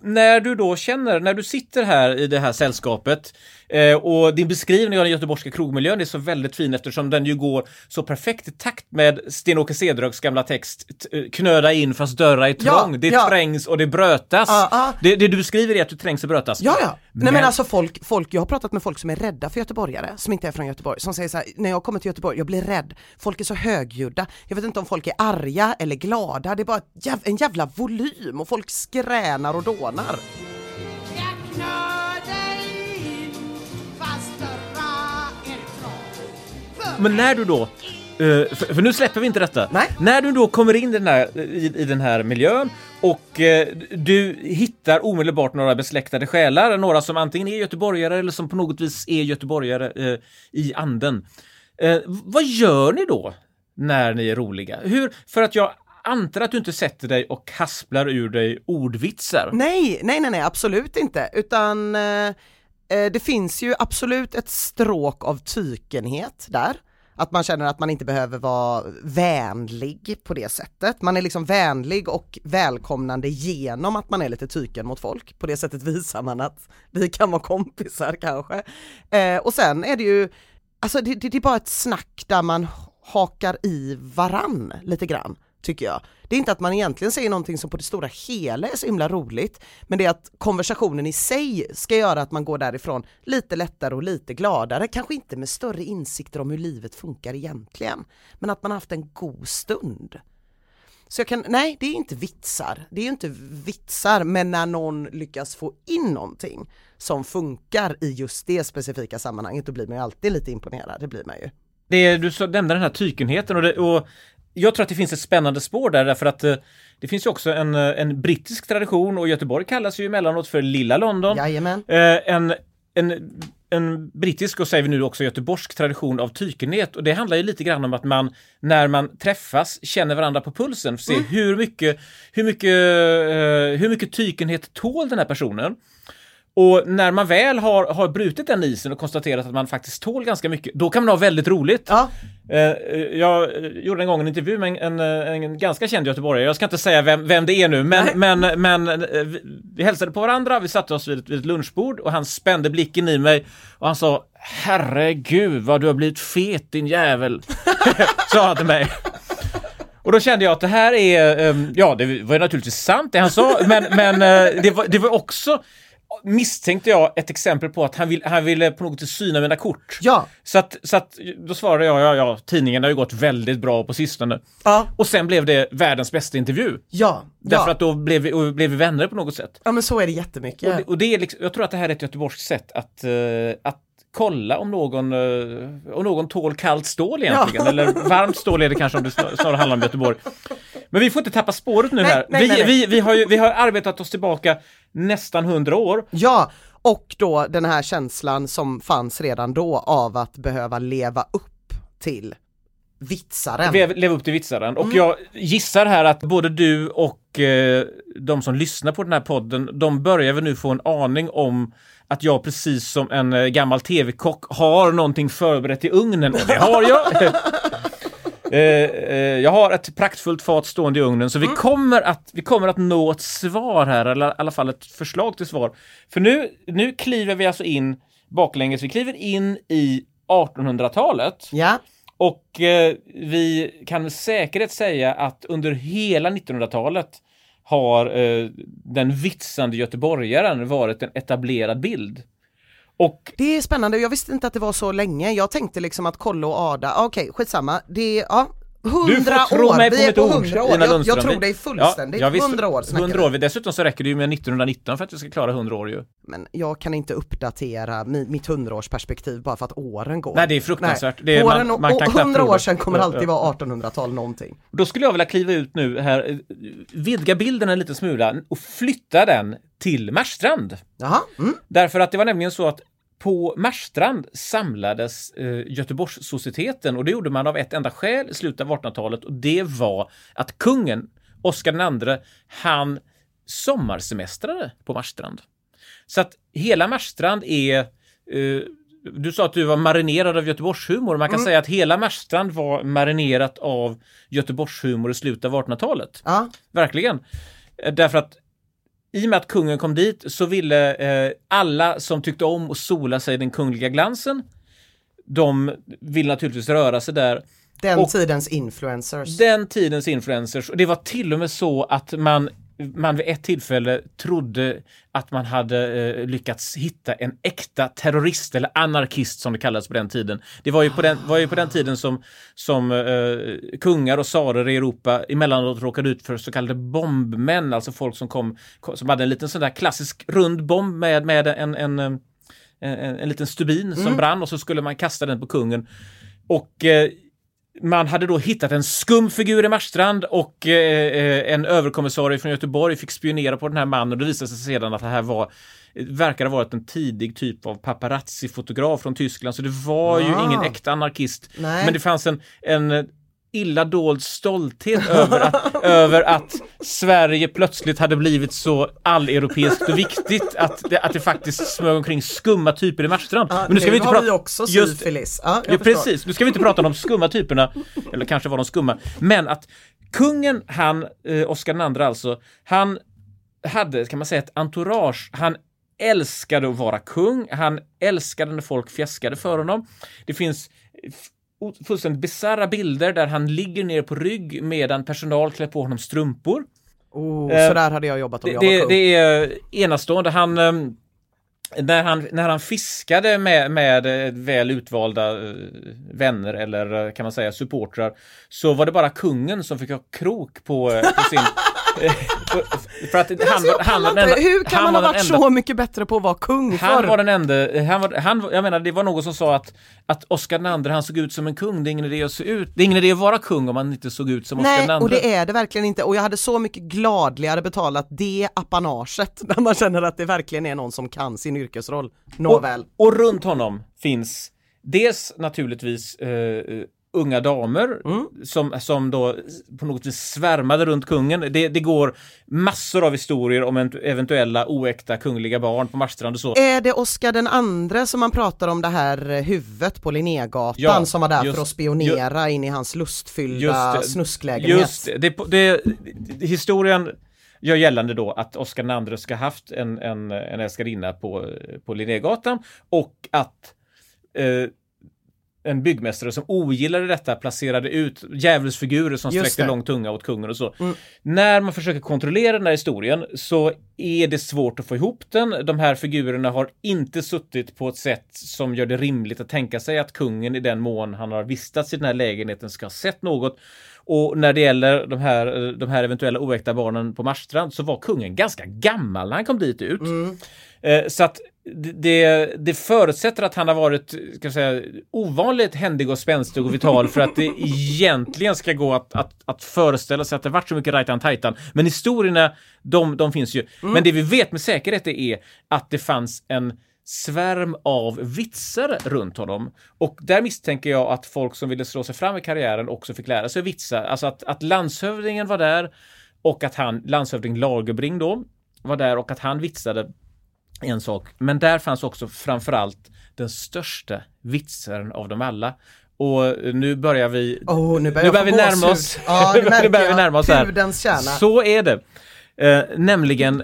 när du då känner, när du sitter här i det här sällskapet eh, och din beskrivning av den göteborgska krogmiljön är så väldigt fin eftersom den ju går så perfekt i takt med Sten-Åke Cederhögs gamla text eh, Knöda in fast dörra är Ja, trång, det ja. trängs och det brötas. Ja, ja. Det, det du beskriver är att du trängs och brötas. Ja, ja. Nej Men- men alltså folk, folk, jag har pratat med folk som är rädda för göteborgare, som inte är från Göteborg, som säger så här, när jag kommer till Göteborg, jag blir rädd. Folk är så högljudda. Jag vet inte om folk är arga eller glada, det är bara ett jäv, en jävla volym och folk skränar och dånar. Men när du då, eh, för, för nu släpper vi inte detta. Nej. När du då kommer in i den här, i, i den här miljön och eh, du hittar omedelbart några besläktade själar, några som antingen är göteborgare eller som på något vis är göteborgare eh, i anden. Vad gör ni då när ni är roliga? Hur, för att jag antar att du inte sätter dig och kasplar ur dig ordvitsar. Nej, nej, nej, nej, absolut inte, utan det finns ju absolut ett stråk av tykenhet där. Att man känner att man inte behöver vara vänlig på det sättet. Man är liksom vänlig och välkomnande genom att man är lite tyken mot folk. På det sättet visar man att vi kan vara kompisar kanske. Eh, och sen är det ju, alltså det, det, det är bara ett snack där man hakar i varann lite grann tycker jag. Det är inte att man egentligen säger någonting som på det stora hela är så himla roligt, men det är att konversationen i sig ska göra att man går därifrån lite lättare och lite gladare, kanske inte med större insikter om hur livet funkar egentligen, men att man har haft en god stund. Så jag kan, nej det är inte vitsar, det är inte vitsar, men när någon lyckas få in någonting som funkar i just det specifika sammanhanget, då blir man ju alltid lite imponerad, det blir man ju. Det, du så- nämnde den här tykenheten och, det, och jag tror att det finns ett spännande spår där därför att eh, det finns ju också en, eh, en brittisk tradition och Göteborg kallas ju emellanåt för lilla London. Jajamän. Eh, en, en, en brittisk och säger vi nu också göteborgsk tradition av tykenhet och det handlar ju lite grann om att man när man träffas känner varandra på pulsen, för att se hur mycket, hur mycket, hur mycket tykenhet tål den här personen. Och när man väl har, har brutit den isen och konstaterat att man faktiskt tål ganska mycket, då kan man ha väldigt roligt. Ja, Eh, jag eh, gjorde en gång en intervju med en, en, en ganska känd göteborgare. Jag ska inte säga vem, vem det är nu, men, men, men eh, vi, hälsade på varandra, vi satte oss vid, ett- vid ett lunchbord och han spände blicken i mig och han sa Herregud vad du har blivit fet din jävel, sa han till mig. Och då kände jag att det här är, ehm, ja det var ju naturligtvis sant det han sa, men, men eh, det, var, det var också misstänkte jag ett exempel på att han, vill, han ville på något sätt syna mina kort. ja, Så att, så att då svarade jag, ja, ja, tidningen har ju gått väldigt bra på sistone. ja, Och sen blev det världens bästa intervju. ja, Därför ja. att då blev vi, blev vi vänner på något sätt. ja men så är det jättemycket. Och, det, och det är liksom, jag tror att det här är ett göteborgskt sätt att, eh, att kolla om någon, eh, om någon tål kallt stål egentligen. Ja. Eller varmt stål är det kanske om det snar- snarare handlar om Göteborg. Men vi får inte tappa spåret nu Nej, här. nej, vi, nej. Vi, vi, har ju, vi har arbetat oss tillbaka nästan hundra år. Ja, och då den här känslan som fanns redan då av att behöva leva upp till vitsaren. Leva upp till vitsaren. Mm. Och jag gissar här att både du och eh, de som lyssnar på den här podden, de börjar väl nu få en aning om att jag precis som en eh, gammal tv-kock har någonting förberett i ugnen. Och det har jag! Eh, eh, jag har ett praktfullt fat stående i ugnen, så vi, kommer att, vi kommer att nå ett svar här, eller i alla fall ett förslag till svar. För nu, nu kliver vi alltså in baklänges, vi kliver in i 1800-talet. Ja, Och eh, vi kan med säkerhet säga att under hela 1900-talet har eh, den vitsande göteborgaren varit en etablerad bild. Och det är spännande. Jag visste inte att det var så länge. Jag tänkte liksom att Kollo och Ada, okej okej skitsamma, det ja, hundra får tro år. mig på Vi är på ord, hundra år. Ina Jag, jag tror dig fullständigt. Ja, visst, hundra år snackar 100 vi. år. Dessutom så räcker det ju med 1919 för att vi ska klara 100 år ju. Men jag kan inte uppdatera mi, mitt hundraårsperspektiv bara för att åren går. Nej, det är fruktansvärt. Nej. Det är- åren, man- man och, kan och knappt hundra tro år det. sedan kommer alltid vara 1800-tal någonting. Då skulle jag vilja kliva ut nu här, vidga bilden en liten smula och flytta den till Marstrand. Jaha, mm. Därför att det var nämligen så att på Marstrand samlades eh, Göteborgssocieteten och det gjorde man av ett enda skäl i slutet av 1800-talet och det var att kungen, Oscar II, han sommarsemestrade på Marstrand. Så att hela Marstrand är eh, du sa att du var marinerad av Göteborgshumor. Man kan säga att hela Marstrand var marinerat av Göteborgshumor i slutet av 1800-talet. ja, Verkligen. Eh, Därför att i och med att kungen kom dit så ville eh, alla som tyckte om att sola sig i den kungliga glansen, de vill naturligtvis röra sig där. den Och- tidens influencers. Den tidens influencers. Och det var till och med så att man, man vid ett tillfälle trodde att man hade eh, lyckats hitta en äkta terrorist eller anarkist som det kallades på den tiden. Det var ju på den, var ju på den tiden som, som eh, kungar och tsarer i Europa emellanåt råkade ut för så kallade bombmän, alltså folk som kom, som hade en liten sån där klassisk rund bomb med, med en, en, en, en, en liten stubin som brann och så skulle man kasta den på kungen. Och eh, man hade då hittat en skum figur i Marstrand och eh, eh, en överkommissarie från Göteborg fick spionera på den här mannen och det visade sig sedan att det här var verkar ha varit en tidig typ av paparazzi-fotograf från Tyskland så det var ju Ah. ingen äkta anarkist. Nej. Men det fanns en, en illa dold stolthet över att, över att Sverige plötsligt hade blivit så alleuropeiskt och viktigt att det, att det faktiskt smög omkring skumma typer i Marstrand. Ja, Men nu ska nu vi inte prata vi också just- syfilis. Jag Ja, precis. Nu ska vi inte prata om de skumma typerna, eller kanske var de skumma, men att kungen, han, eh, Oscar II alltså, han hade, kan man säga, ett entourage. Han älskade att vara kung, han älskade när folk fjäskade för honom. Det finns fullständigt bisarra bilder där han ligger ner på rygg medan personal klär på honom strumpor. Oh, Eh, så där hade jag jobbat om Det, jag var det, är enastående. Han, ehm, när, han, när han fiskade med, med eh, väl utvalda eh, vänner eller eh, kan man säga supportrar så var det bara kungen som fick ha krok på, eh, på sin... för att han, Alltså, han var den enda- Hur kan han man ha varit enda- så mycket bättre på att vara kung han förr? var den enda, han var, han, jag menar det var någon som sa att, att Oscar II han såg ut som en kung, det är ingen idé att se ut, det är ingen idé att vara kung om man inte såg ut som Nej, Oscar II. och det är det verkligen inte. Och jag hade så mycket gladligare betalat det apanaget när man känner att det verkligen är någon som kan sin yrkesroll. Nåväl. Och, och runt honom finns dels naturligtvis eh, eh, unga damer som, som då på något vis svärmade runt kungen. Det, det går massor av historier om ent- eventuella oäkta kungliga barn på Marstrand och så. Är det Oscar den andre som man pratar om det här eh, huvudet på Linnégatan Ja, som var där just- för att spionera in i hans lustfyllda Just det. snusklägenhet? Just det, det, det, det, historien gör gällande då att Oscar II ska haft en, en, en älskarinna på, på Linnégatan och att eh, en byggmästare som ogillade detta placerade ut djävulsfigurer som Just sträckte det. lång tunga åt kungen och så. Mm. När man försöker kontrollera den här historien så är det svårt att få ihop den. De här figurerna har inte suttit på ett sätt som gör det rimligt att tänka sig att kungen i den mån han har vistats i den här lägenheten ska ha sett något. Och när det gäller de här, de här eventuella oäkta barnen på Marstrand så var kungen ganska gammal när han kom dit ut. Eh, Så att det- det, förutsätter att han har varit ska säga, ovanligt händig och spänstig och vital för att det egentligen ska gå att, att, att föreställa sig att det varit så mycket rajtan tajtan. Men historierna, de, de finns ju. Men det vi vet med säkerhet är att det fanns en svärm av vitsar runt honom. Och där misstänker jag att folk som ville slå sig fram i karriären också fick lära sig vitsa. Alltså att, att landshövdingen var där och att han, landshövding Lagerbring då, var där och att han vitsade en sak. Men där fanns också framförallt den största vitsaren av dem alla. Och nu börjar vi Oh, nu börjar, nu börjar vi närma oss. Ja, nu märker börjar vi närma oss här. Så är det. Eh, nämligen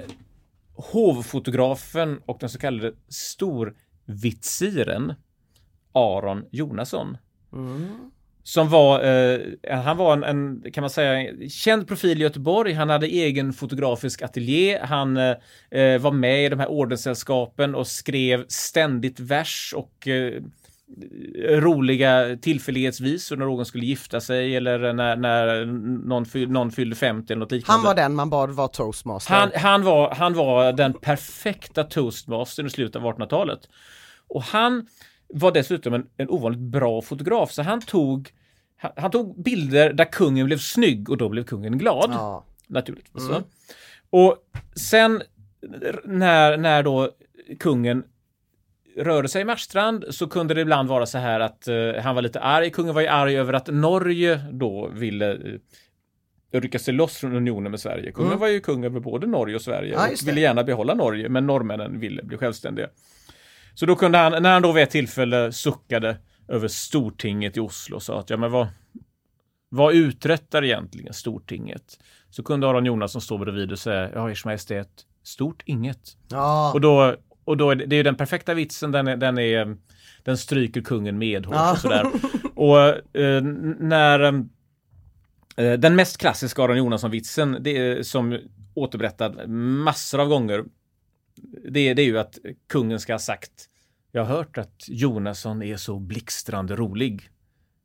hovfotografen och den så kallade storvitsiren Aron Jonasson. Som var, eh, han var en, en, kan man säga, känd profil i Göteborg. Han hade egen fotografisk ateljé. Han eh, var med i de här ordenssällskapen och skrev ständigt vers och eh, roliga tillfällighetsvisor när någon skulle gifta sig eller när, när någon, fyll, någon fyllde 50 eller något liknande. Han var den man bad vara toastmaster. Han, han, var, han var den perfekta toastmastern i slutet av 1800-talet. Och han var dessutom en, en ovanligt bra fotograf, så han tog, han, han tog bilder där kungen blev snygg och då blev kungen glad. Ja. Naturligtvis. Mm. Och sen när, när då kungen rörde sig i Marstrand så kunde det ibland vara så här att eh, han var lite arg. Kungen var ju arg över att Norge då ville eh, rycka sig loss från unionen med Sverige. Kungen Mm. var ju kung över både Norge och Sverige Ja, och ville gärna behålla Norge, men norrmännen ville bli självständiga. Så då kunde han, när han då vid ett tillfälle suckade över Stortinget i Oslo och sa att ja men vad, vad uträttar egentligen Stortinget? Så kunde Aron Jonasson stå bredvid och säga, ja ers majestät, stort inget. Ja. Och då, och då är det, det är ju den perfekta vitsen, den är, den är den stryker kungen medhårs Ja. och sådär. Och eh, när eh, den mest klassiska Aron Jonasson-vitsen, det är som återberättad massor av gånger, det, är- det är ju att kungen ska ha sagt Jag har hört att Jonasson är så blixtrande rolig.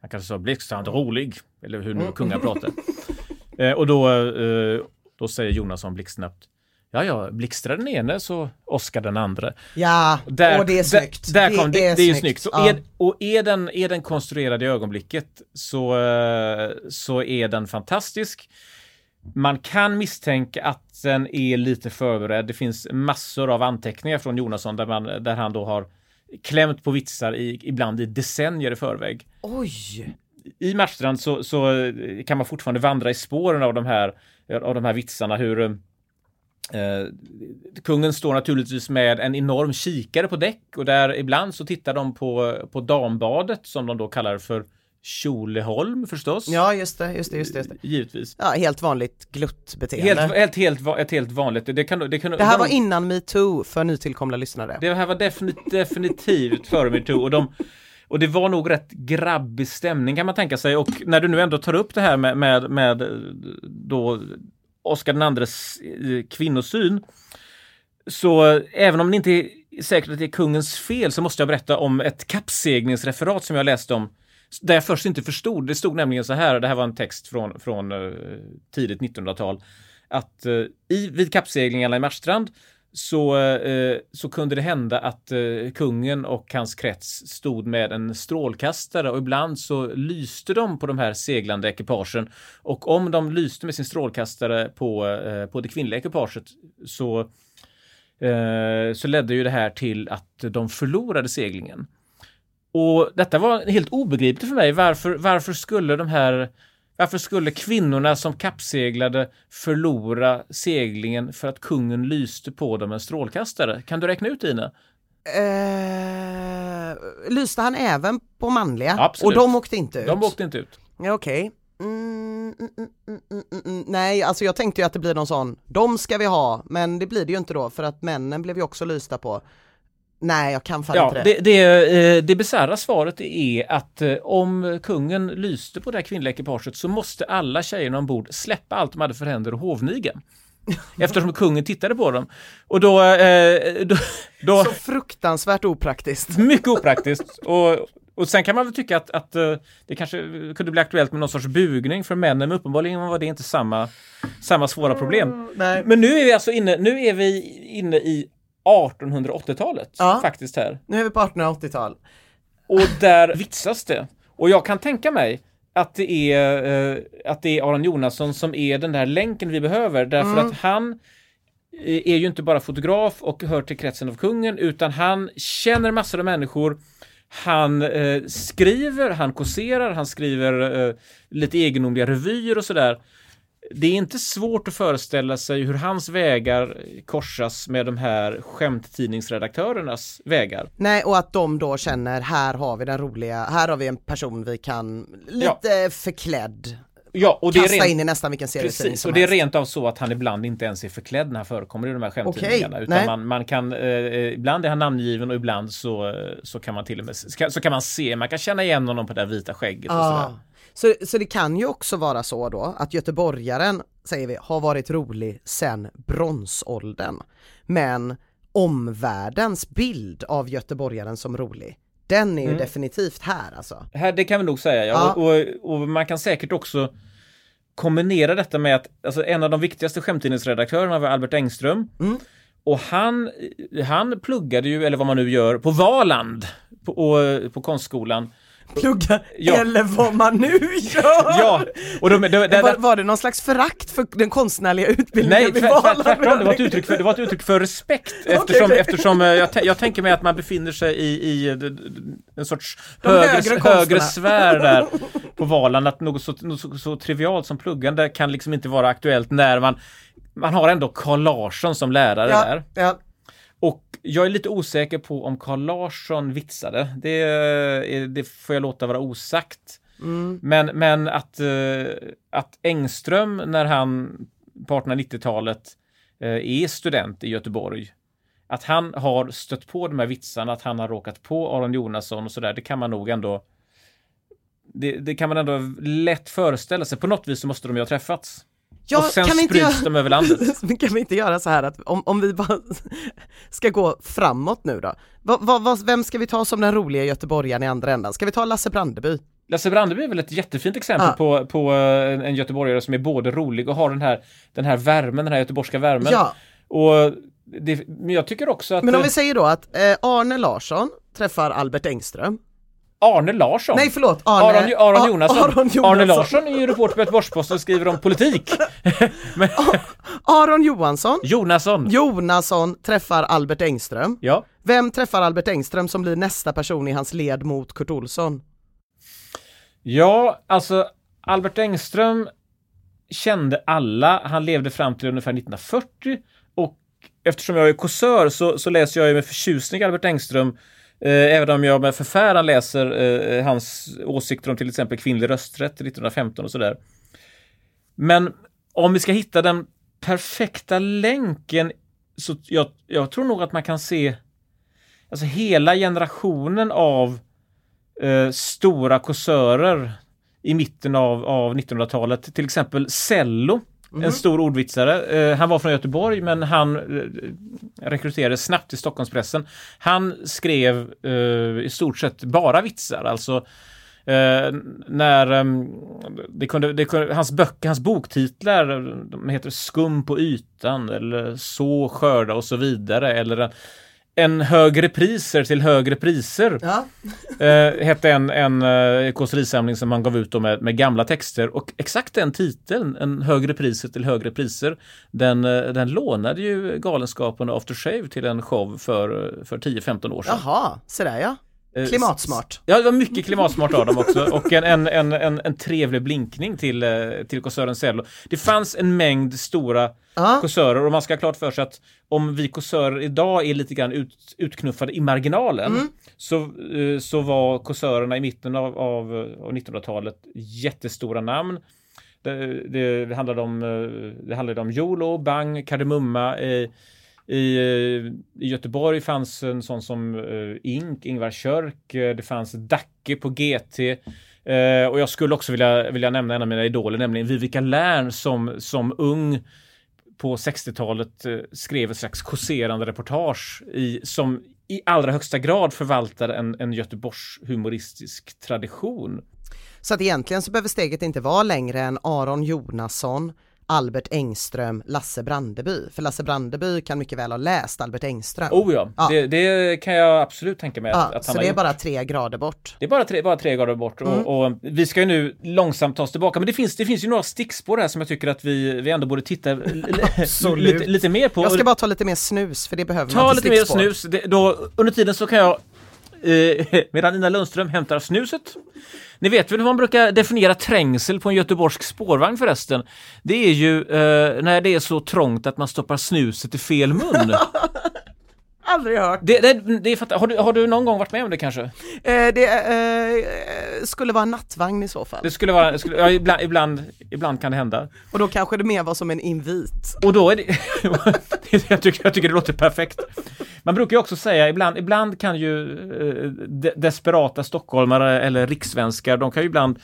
Han kanske sa blixtrande rolig, eller hur nu kungar pratar. Eh, och då, eh, då säger Jonasson blixtsnabbt Ja, ja, blixtrar den ene så Oskar den andra. Ja, Där, och det är snyggt. Där, där kom, det, det är ju snyggt. Så Ja. är, och är den, är den konstruerad i ögonblicket så, eh, så är den fantastisk. Man kan misstänka att den är lite förberedd. Det finns massor av anteckningar från Jonasson där, man, där han då har klämt på vitsar i, ibland i decennier i förväg. Oj! i Marstrand så, så kan man fortfarande vandra i spåren av de här, av de här vitsarna. Hur eh, kungen står naturligtvis med en enorm kikare på däck och där ibland så tittar de på, på dambadet som de då kallar för Tjoleholm förstås. Ja, just det, just det, just det. Just det. Givetvis. Ja, helt vanligt gluttbeteende. Helt, helt, helt, ett helt vanligt. Det, kan, det, kan, Det här var de- innan metoo för nytillkomna lyssnare. Det här var defini- definitivt före metoo och, de, och det var nog rätt grabbig stämning kan man tänka sig och när du nu ändå tar upp det här med, med, med eh, då Oscar den andres eh, kvinnosyn så eh, även om det inte är säkert att det är kungens fel så måste jag berätta om ett kappseglingsreferat som jag läste om där jag först inte förstod. Det stod nämligen så här, det här var en text från, från eh, tidigt 1900-tal, att eh, i, vid kappseglingarna i Marstrand så, eh, så kunde det hända att kungen och hans krets stod med en strålkastare och ibland så lyste de på de här seglande ekipagen och om de lyste med sin strålkastare på, på det kvinnliga ekipaget så, så ledde ju det här till att de förlorade seglingen. Och detta var helt obegripligt för mig. Varför, varför skulle de här varför skulle kvinnorna som kappseglade förlora seglingen för att kungen lyste på dem en strålkastare? Kan du räkna ut Ina? Eh, lyste han även på manliga? Absolut. Och de åkte inte ut? De åkte inte ut. Okej. Mm, mm, mm, mm, mm, mm. Nej, alltså jag tänkte ju att det blir någon sån, de ska vi ha, men det blir det ju inte då för att männen blev ju också lysta på. Nej, jag kan fan Ja, inte det. det, det, eh, det bisarra svaret är att eh, om kungen lyste på det här kvinnliga ekipaget så måste alla tjejerna ombord släppa allt de hade för händer och hovniga. Eftersom kungen tittade på dem. Och då... Eh, då, då Så fruktansvärt opraktiskt. mycket opraktiskt. Och, och sen kan man väl tycka att, att det kanske kunde bli aktuellt med någon sorts bugning för männen, men uppenbarligen var det inte samma, samma svåra problem. Nej. Men nu är vi alltså inne, nu är vi inne i 1880-talet Ja. faktiskt här. Nu är vi på 1880-tal. Och där vitsas det. Och jag kan tänka mig att det är, eh, att det är Aron Jonasson som är den där länken vi behöver. Därför Mm. att han eh, är ju inte bara fotograf och hör till kretsen av kungen, utan han känner massor av människor. Han eh, skriver, han kåserar, han skriver eh, lite egendomliga revyer och sådär. Det är inte svårt att föreställa sig hur hans vägar korsas med de här skämttidningsredaktörernas vägar. Nej, och att de då känner, här har vi den roliga, här har vi en person vi kan, lite förklädd, Ja, och det är kasta rent, in i nästan vilken serietidning Precis, och det är rent av så att han ibland inte ens är förklädd när han förekommer i de här skämttidningarna. Okej, utan man, man kan, eh, ibland är han namngiven och ibland så, eh, så kan man till och med, så kan man se, man kan känna igen honom på det där vita skägget och Ja. sådär. Så, så det kan ju också vara så då att göteborgaren, säger vi, har varit rolig sedan bronsåldern. Men omvärldens bild av göteborgaren som rolig, den är ju Mm. definitivt här alltså. Här, det kan vi nog säga, ja. Ja. Och, och, och man kan säkert också kombinera detta med att alltså, en av de viktigaste skämttidningsredaktörerna var Albert Engström. Mm. Och han, han pluggade ju, eller vad man nu gör, på Valand på, och, på konstskolan. Plugga, Ja. eller vad man nu gör! Ja, och de, de, de, var, var det någon slags förakt för den konstnärliga utbildningen Nej, vid tvärt, tvärt, Valand? tvärtom. Det var ett uttryck för, det var ett uttryck för respekt eftersom, okej. eftersom eh, jag, jag tänker mig att man befinner sig i, i eh, en sorts De högre, högre sfär där på Valand. Att något så, något så, så trivialt som pluggande kan liksom inte vara aktuellt när man man har ändå Carl Larsson som lärare ja, där. ja. Och jag är lite osäker på om Carl Larsson vitsade. Det, det får jag låta vara osagt. Mm. Men, men att, eh, att Engström när han på 1890-talet eh, är student i Göteborg, att han har stött på de här vitsarna, att han har råkat på Aron Jonasson och sådär, det kan man nog ändå det, det kan man ändå lätt föreställa sig. På något vis så måste de ju ha träffats. Ja, och sen kan vi inte sprids göra- de över landet. Kan vi inte göra så här att om, om vi bara ska gå framåt nu då? Vad, vad, vem ska vi ta som den roliga göteborgaren i andra ändan? Ska vi ta Lasse Brandeby? Lasse Brandeby är väl ett jättefint exempel Ja. på, på eh, en göteborgare som är både rolig och har den här, den här värmen, den här göteborgska värmen. Ja, Och det, men jag tycker också att men om eh, vi säger då att eh, Arne Larsson träffar Albert Engström. Arne Larsson Nej förlåt, Arne, Aron, Aron, Jonasson. Aron Jonasson. Arne Larsson är ju reporter på Göteborgs-Posten och skriver om politik. Men, Aron Johansson. Jonasson. Jonasson träffar Albert Engström. Ja. Vem träffar Albert Engström som blir nästa person i hans led mot Kurt Olsson? Ja, alltså Albert Engström kände alla. Han levde fram till ungefär 1940 och eftersom jag är kåsör så, så läser jag ju med förtjusning Albert Engström Eh, även om jag med förfäran läser eh, eh, hans åsikter om till exempel kvinnlig rösträtt 1915 och sådär. Men om vi ska hitta den perfekta länken så jag, jag tror nog att man kan se alltså hela generationen av eh, stora kåsörer i mitten av, av 1900-talet. Till exempel Cello, en stor ordvitsare. Eh, han var från Göteborg men han eh, rekryterades snabbt till Stockholmspressen. Han skrev eh, i stort sett bara vitsar, alltså eh, när ehm, det kunde, det kunde, hans böcker, hans boktitlar, de heter Skum på ytan eller Så skörda och så vidare eller en, högre priser till högre priser Ja. eh, hette en, en eh, kåserisamling som han gav ut med, med gamla texter och exakt den titeln, en högre priser till högre priser, den, eh, den lånade ju Galenskapen och After Shave till en show för, för 10-15 år sedan. Jaha, så där ja. Eh, Klimatsmart. Ja, det var mycket klimatsmart av dem också och en, en, en, en, en trevlig blinkning till, eh, till kåsören Cello. Det fanns en mängd stora kåsörer och man ska ha klart för sig att om vi kåsörer idag är lite grann ut, utknuffade i marginalen Mm. så, eh, så var kåsörerna i mitten av, av, av 1900-talet jättestora namn. Det, det, det handlade om, det handlade om Jolo, Bang, Kardemumma. Eh, i, eh, I Göteborg fanns en sån som uh, Ink, Ingvar Körk. Eh, det fanns Dacke på GT. Uh, och jag skulle också vilja, vilja nämna en av mina idoler, nämligen Vivica Lärn som, som ung på 60-talet uh, skrev ett slags kåserande reportage i, som i allra högsta grad förvaltar en, en Göteborgs humoristisk tradition. Så att egentligen så behöver steget inte vara längre än Aron Jonasson, Albert Engström, Lasse Brandeby. För Lasse Brandeby kan mycket väl ha läst Albert Engström. Oh ja, Ja. Det, det kan jag absolut tänka mig att, ja, att han så det är gjort. bara tre grader bort. Det är bara tre, bara tre grader bort Mm. och, och vi ska ju nu långsamt ta oss tillbaka. Men det finns, det finns ju några stickspår här som jag tycker att vi, vi ändå borde titta lite, lite mer på. Jag ska bara ta lite mer snus för det behöver Ta man lite till mer stickspår. snus. Det, då, under tiden så kan jag, eh, medan Ina Lundström hämtar snuset. Ni vet väl hur man brukar definiera trängsel på en göteborgsk spårvagn förresten? Det är ju eh, när det är så trångt att man stoppar snuset i fel mun. Aldrig hört. det, det, det är har, du, har du någon gång varit med om det kanske? Eh, det eh, skulle vara en nattvagn i så fall. Det skulle vara, skulle, ja, ibland, ibland, ibland kan det hända. Och då kanske det mer var som en invit. Och då är det, jag, tycker, jag tycker det låter perfekt. Man brukar ju också säga, ibland, ibland kan ju eh, de, desperata stockholmare eller rikssvenskar, de kan ju ibland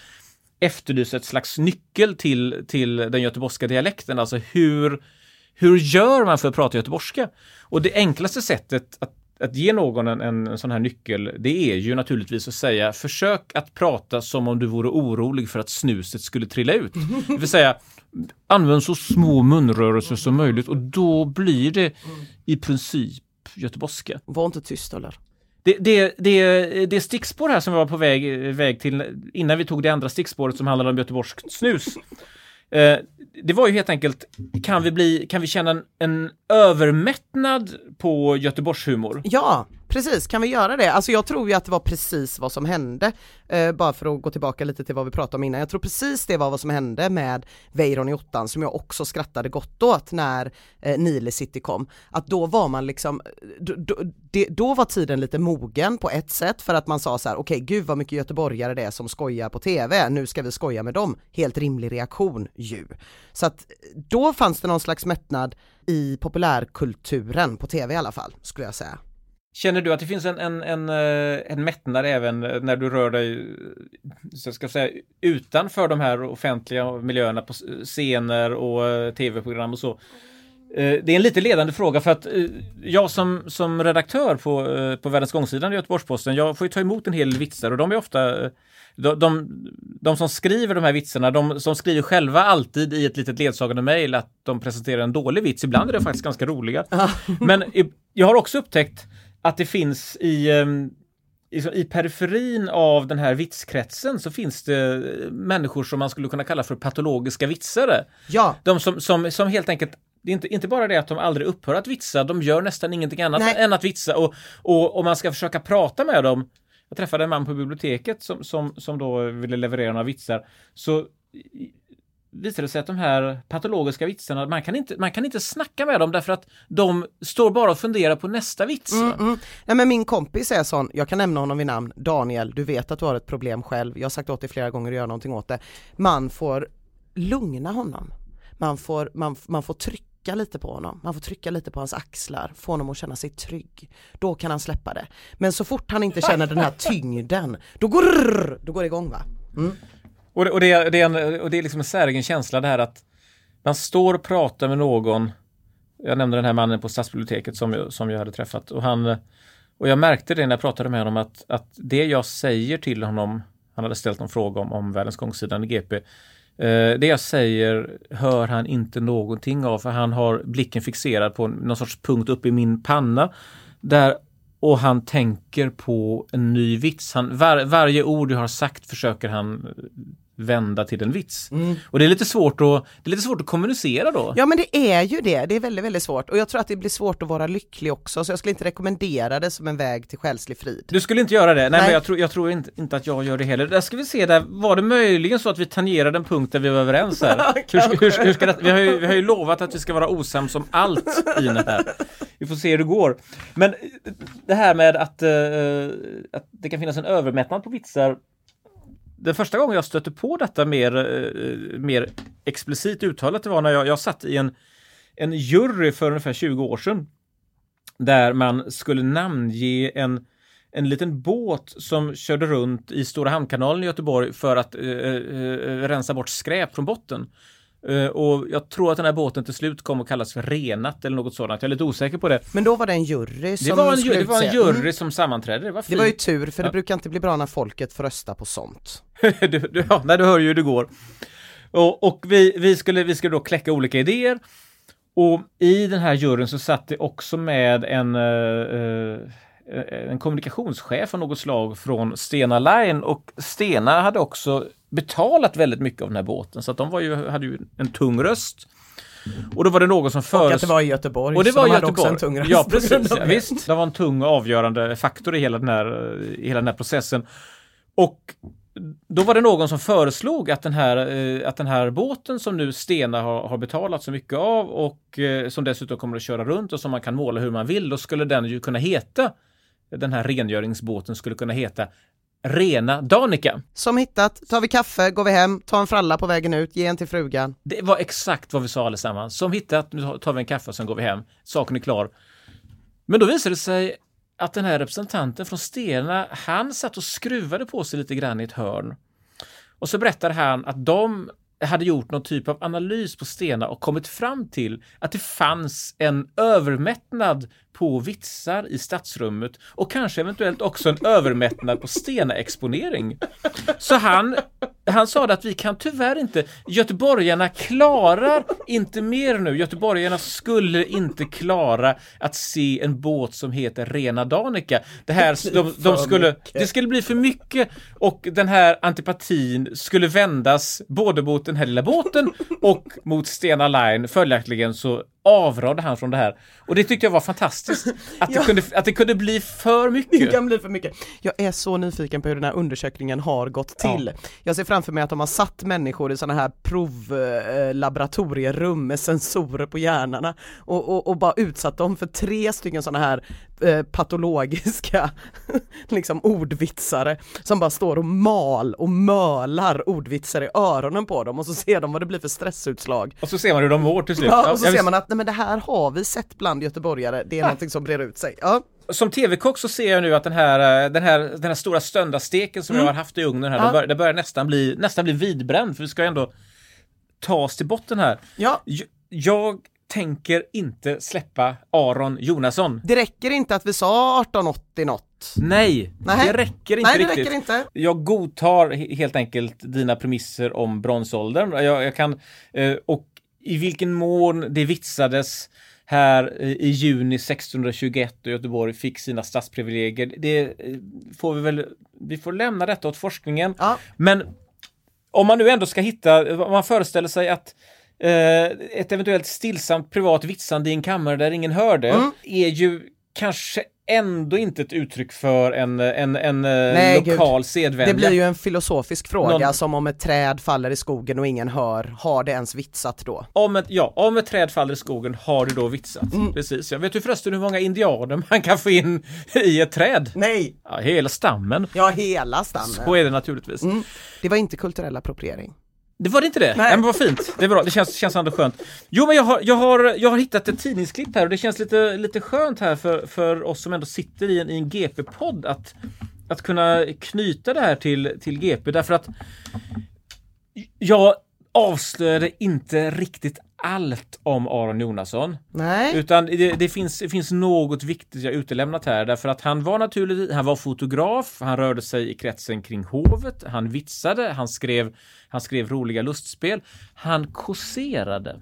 efterlysa ett slags nyckel till, till den göteborgska dialekten, alltså hur, hur gör man för att prata göteborgska? Och det enklaste sättet att att ge någon en, en sån här nyckel, det är ju naturligtvis att säga försök att prata som om du vore orolig för att snuset skulle trilla ut. Det vill säga, använd så små munrörelser som möjligt och då blir det i princip göteborgska. Var inte tyst eller? Det, det, det, det stickspår här som vi var på väg, väg till innan vi tog det andra stickspåret som handlade om göteborgskt snus. Eh, det var ju helt enkelt, kan vi, bli, kan vi känna en, en övermättnad på Göteborgshumor? Ja, precis. Kan vi göra det? Alltså jag tror ju att det var precis vad som hände. Eh, bara för att gå tillbaka lite till vad vi pratade om innan. Jag tror precis det var vad som hände med Weiron i ottan som jag också skrattade gott åt när eh, Nile City kom. Att då var man liksom, då, då, det, då var tiden lite mogen på ett sätt för att man sa så här, okej gud vad mycket göteborgare det är som skojar på tv, nu ska vi skoja med dem. Helt rimlig reaktion ju. Så att då fanns det någon slags mättnad i populärkulturen på tv i alla fall, skulle jag säga. Känner du att det finns en, en, en, eh, en mättnad även när du rör dig så ska säga, utanför de här offentliga miljöerna på scener och eh, tv-program och så? Eh, Det är en lite ledande fråga för att jag som, som redaktör på, på Världens gångsidan i Göteborgs-Posten, jag får ju ta emot en hel vitsar och de är ofta de, de, de som skriver de här vitsarna, de som skriver själva alltid i ett litet ledsagande mejl att de presenterar en dålig vits. Ibland är det faktiskt ganska roliga. Men jag har också upptäckt att det finns i, ehm, i, i periferin av den här vitskretsen så finns det eh, människor som man skulle kunna kalla för patologiska vitsare. Ja, De som, som, som helt enkelt det är inte, inte bara det att de aldrig upphör att vitsa, de gör nästan ingenting annat Nej. än att vitsa och, och om man ska försöka prata med dem jag träffade en man på biblioteket som, som, som då ville leverera några vitsar. Så visar visade det sig att de här patologiska vitsarna, man kan, inte, man kan inte snacka med dem därför att de står bara och funderar på nästa vits. Mm, mm. Nej men min kompis är sån, jag kan nämna honom vid namn, Daniel, du vet att du har ett problem själv, jag har sagt åt dig flera gånger att göra någonting åt det. Man får lugna honom, man får, man, man får trycka lite på honom, man får trycka lite på hans axlar, få honom att känna sig trygg. Då kan han släppa det. Men så fort han inte känner den här tyngden, då går, då går det igång va? Mm. Och det, och, det, är- det är en, och det är liksom en säregen känsla det här att man står och pratar med någon. Jag nämnde den här mannen på stadsbiblioteket som jag, som jag hade träffat och han och jag märkte det när jag pratade med honom att, att det jag säger till honom, han hade ställt en fråga om, om världens gångsidan i GP, eh, det jag säger hör han inte någonting av för han har blicken fixerad på någon sorts punkt uppe i min panna där och han tänker på en ny vits. Han, var, varje ord jag har sagt försöker han eh, vända till en vits. Och det är lite svårt att, det är lite svårt att kommunicera då. Ja men det är ju det, det är väldigt väldigt svårt och jag tror att det blir svårt att vara lycklig också så jag skulle inte rekommendera det som en väg till själslig frid. Du skulle inte göra det? Nej, Nej. men jag tror, jag tror inte, inte att jag gör det heller. Där ska vi se, där var det möjligen så att vi tangerade en punkt där vi var överens här. hur, hur, hur ska det, vi, har ju, vi har ju lovat att vi ska vara osams om allt i det här. Vi får se hur det går. Men det här med att, eh, att det kan finnas en övermättnad på vitsar. Den första gången jag stötte på detta mer, eh, mer explicit uttalat det var när jag, jag satt i en, en jury för ungefär 20 år sedan. Där man skulle namnge en, en liten båt som körde runt i Stora Hamnkanalen i Göteborg för att eh, eh, eh rensa bort skräp från botten. Eh, och jag tror att den här båten till slut kom att kallas för Renat eller något sådant. Jag är lite osäker på det. Men då var det en jury som Det var en, det var en jury Mm. som sammanträdde. Det var, Det var ju tur för det Ja. brukar inte bli bra när folket får rösta på sånt. du, du, ja, nej, du hör ju hur det går. Och, och vi, vi, skulle, vi skulle då kläcka olika idéer. Och i den här juryn så satt det också med en, eh, eh, en kommunikationschef av något slag från Stena Line och Stena hade också betalat väldigt mycket av den här båten så att de var ju, hade ju en tung röst. Och då var det någon som Och att föreslog det var i Göteborg, och det var de Göteborg. också en tung röst Ja, precis. Ja, det. visst. Det var en tung och avgörande faktor i hela den här, i hela den här processen. Och då var det någon som föreslog att den här, eh, att den här båten som nu Stena har, har betalat så mycket av och eh, som dessutom kommer att köra runt och som man kan måla hur man vill, då skulle den ju kunna heta, den här rengöringsbåten skulle kunna heta Rena Danica. Som hittat, tar vi kaffe, går vi hem, tar en fralla på vägen ut, ge en till frugan. Det var exakt vad vi sa allesammans. Som hittat, nu tar vi en kaffe och sen går vi hem. Saken är klar. Men då visade det sig att den här representanten från Stena, han satt och skruvade på sig lite grann i ett hörn. Och så berättade han att de hade gjort någon typ av analys på Stena och kommit fram till att det fanns en övermättnad på vitsar i stadsrummet och kanske eventuellt också en övermättnad på Stena-exponering. Så han, han sa att vi kan tyvärr inte, göteborgarna klarar inte mer nu. Göteborgarna skulle inte klara att se en båt som heter Rena Danica. Det här, de, de skulle, det skulle bli för mycket och den här antipatin skulle vändas både mot den här lilla båten och mot Stena Line. Följaktligen så avrådde han från det här. Och det tyckte jag var fantastiskt. Att det, Ja. kunde, att det kunde bli för Det mycket. kan bli för mycket. Jag är så nyfiken på hur den här undersökningen har gått till. Jag ser framför mig att de har satt människor i sådana här provlaboratorierum med sensorer på hjärnorna och, och, och bara utsatt dem för tre stycken sådana här eh, patologiska liksom ordvitsare som bara står och mal och mölar ordvitsar i öronen på dem och så ser de vad det blir för stressutslag. Och så ser man hur de mår till slut. Ja, och så ser man att nej, men det här har vi sett bland göteborgare, det är någonting som brer ut sig. Ja. Som tv-kock så ser jag nu att den här, eh, den här, den här stora stöndarsteken som jag har haft i ugnen här, Mm. Ja. det, bör, det börjar nästan bli, nästan bli vidbränd för vi ska ändå ta oss till botten här. Ja. Jag, jag tänker inte släppa Aron Jonasson. Det räcker inte att vi sa 1880 något. Nej, Nej. det räcker inte Nej, det riktigt. räcker inte. Jag godtar he- helt enkelt dina premisser om bronsåldern. Jag, jag kan, eh, och i vilken mån det vitsades här eh, i juni 1621 och Göteborg fick sina stadsprivilegier. Det eh, får vi väl, vi får lämna detta åt forskningen. Ja. Men om man nu ändå ska hitta, om man föreställer sig att ett eventuellt stillsamt privat vitsande i en kammare där ingen hör det Mm. är ju kanske ändå inte ett uttryck för en, en, en eh, Nej, gud. lokal sedvänja. Det blir ju en filosofisk fråga Någon- som om ett träd faller i skogen och ingen hör, har det ens vitsat då? Om ett, ja, om ett träd faller i skogen har du då vitsat. Mm. Precis. Jag vet du förresten hur många indianer man kan få in i ett träd? Nej! Ja, hela stammen. Ja, hela stammen. Så är det naturligtvis. Mm. Det var inte kulturell appropriering. Det var det inte det? Nej. Nej. men vad fint. Det är bra. Det känns, känns ändå skönt. Jo, men jag har, jag har, jag har hittat ett tidningsklipp här och det känns lite, lite skönt här för, för oss som ändå sitter i en, i en GP-podd att, att kunna knyta det här till, till GP därför att jag avslöjade inte riktigt allt om Aron Jonasson. Nej. Utan det, det, finns, det finns något viktigt jag utelämnat här därför att han var naturligtvis, han var fotograf, han rörde sig i kretsen kring hovet, han vitsade, han skrev, han skrev roliga lustspel, han kåserade.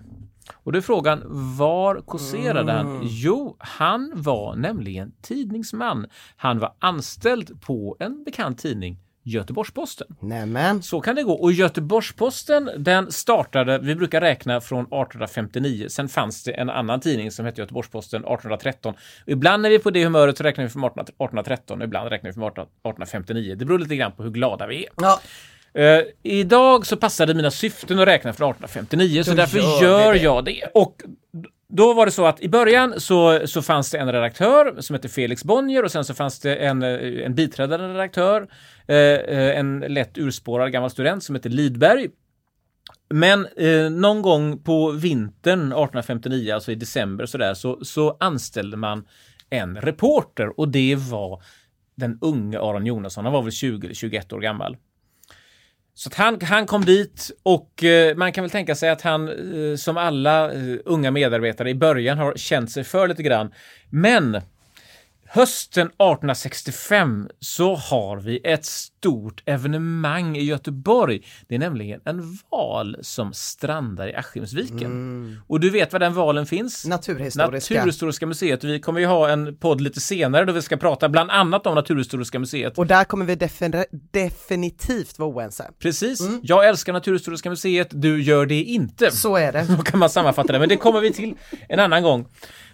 Och då är frågan, var kåserade han? Jo, han var nämligen tidningsman. Han var anställd på en bekant tidning, Göteborgs-Posten. Nämen. Så kan det gå. Och Göteborgs-Posten, den startade, vi brukar räkna från 1859. Sen fanns det en annan tidning som hette Göteborgs-Posten 1813. Och ibland när vi är på det humöret så räknar vi från 18 1813, och ibland räknar vi från 18 1859. Det beror lite grann på hur glada vi är. Ja. Eh, idag så passade mina syften att räkna från 1859, så Då därför gör gör jag det. Och då var det så att i början så, så fanns det en redaktör som hette Felix Bonnier och sen så fanns det en, eh, en biträdande redaktör, eh, eh, en lätt urspårad gammal student som hette Lidberg. Men eh, någon gång på vintern 1859, alltså i december sådär, så, så anställde man en reporter och det var den unge Aron Jonasson. Han var väl 20 eller 21 år gammal. Så att han, han kom dit och eh, man kan väl tänka sig att han eh, som alla eh, unga medarbetare i början har känt sig för lite grann. Men hösten 1865 så har vi ett stort evenemang i Göteborg. Det är nämligen en val som strandar i Askimsviken. Och du vet var den valen finns? Naturhistoriska. Naturhistoriska museet. Vi kommer ju ha en podd lite senare då vi ska prata bland annat om Naturhistoriska museet. Och där kommer vi defin- definitivt vara oense. Precis. Jag älskar Naturhistoriska museet, du gör det inte. Så är det. Så kan man sammanfatta det, men det kommer vi till en annan gång.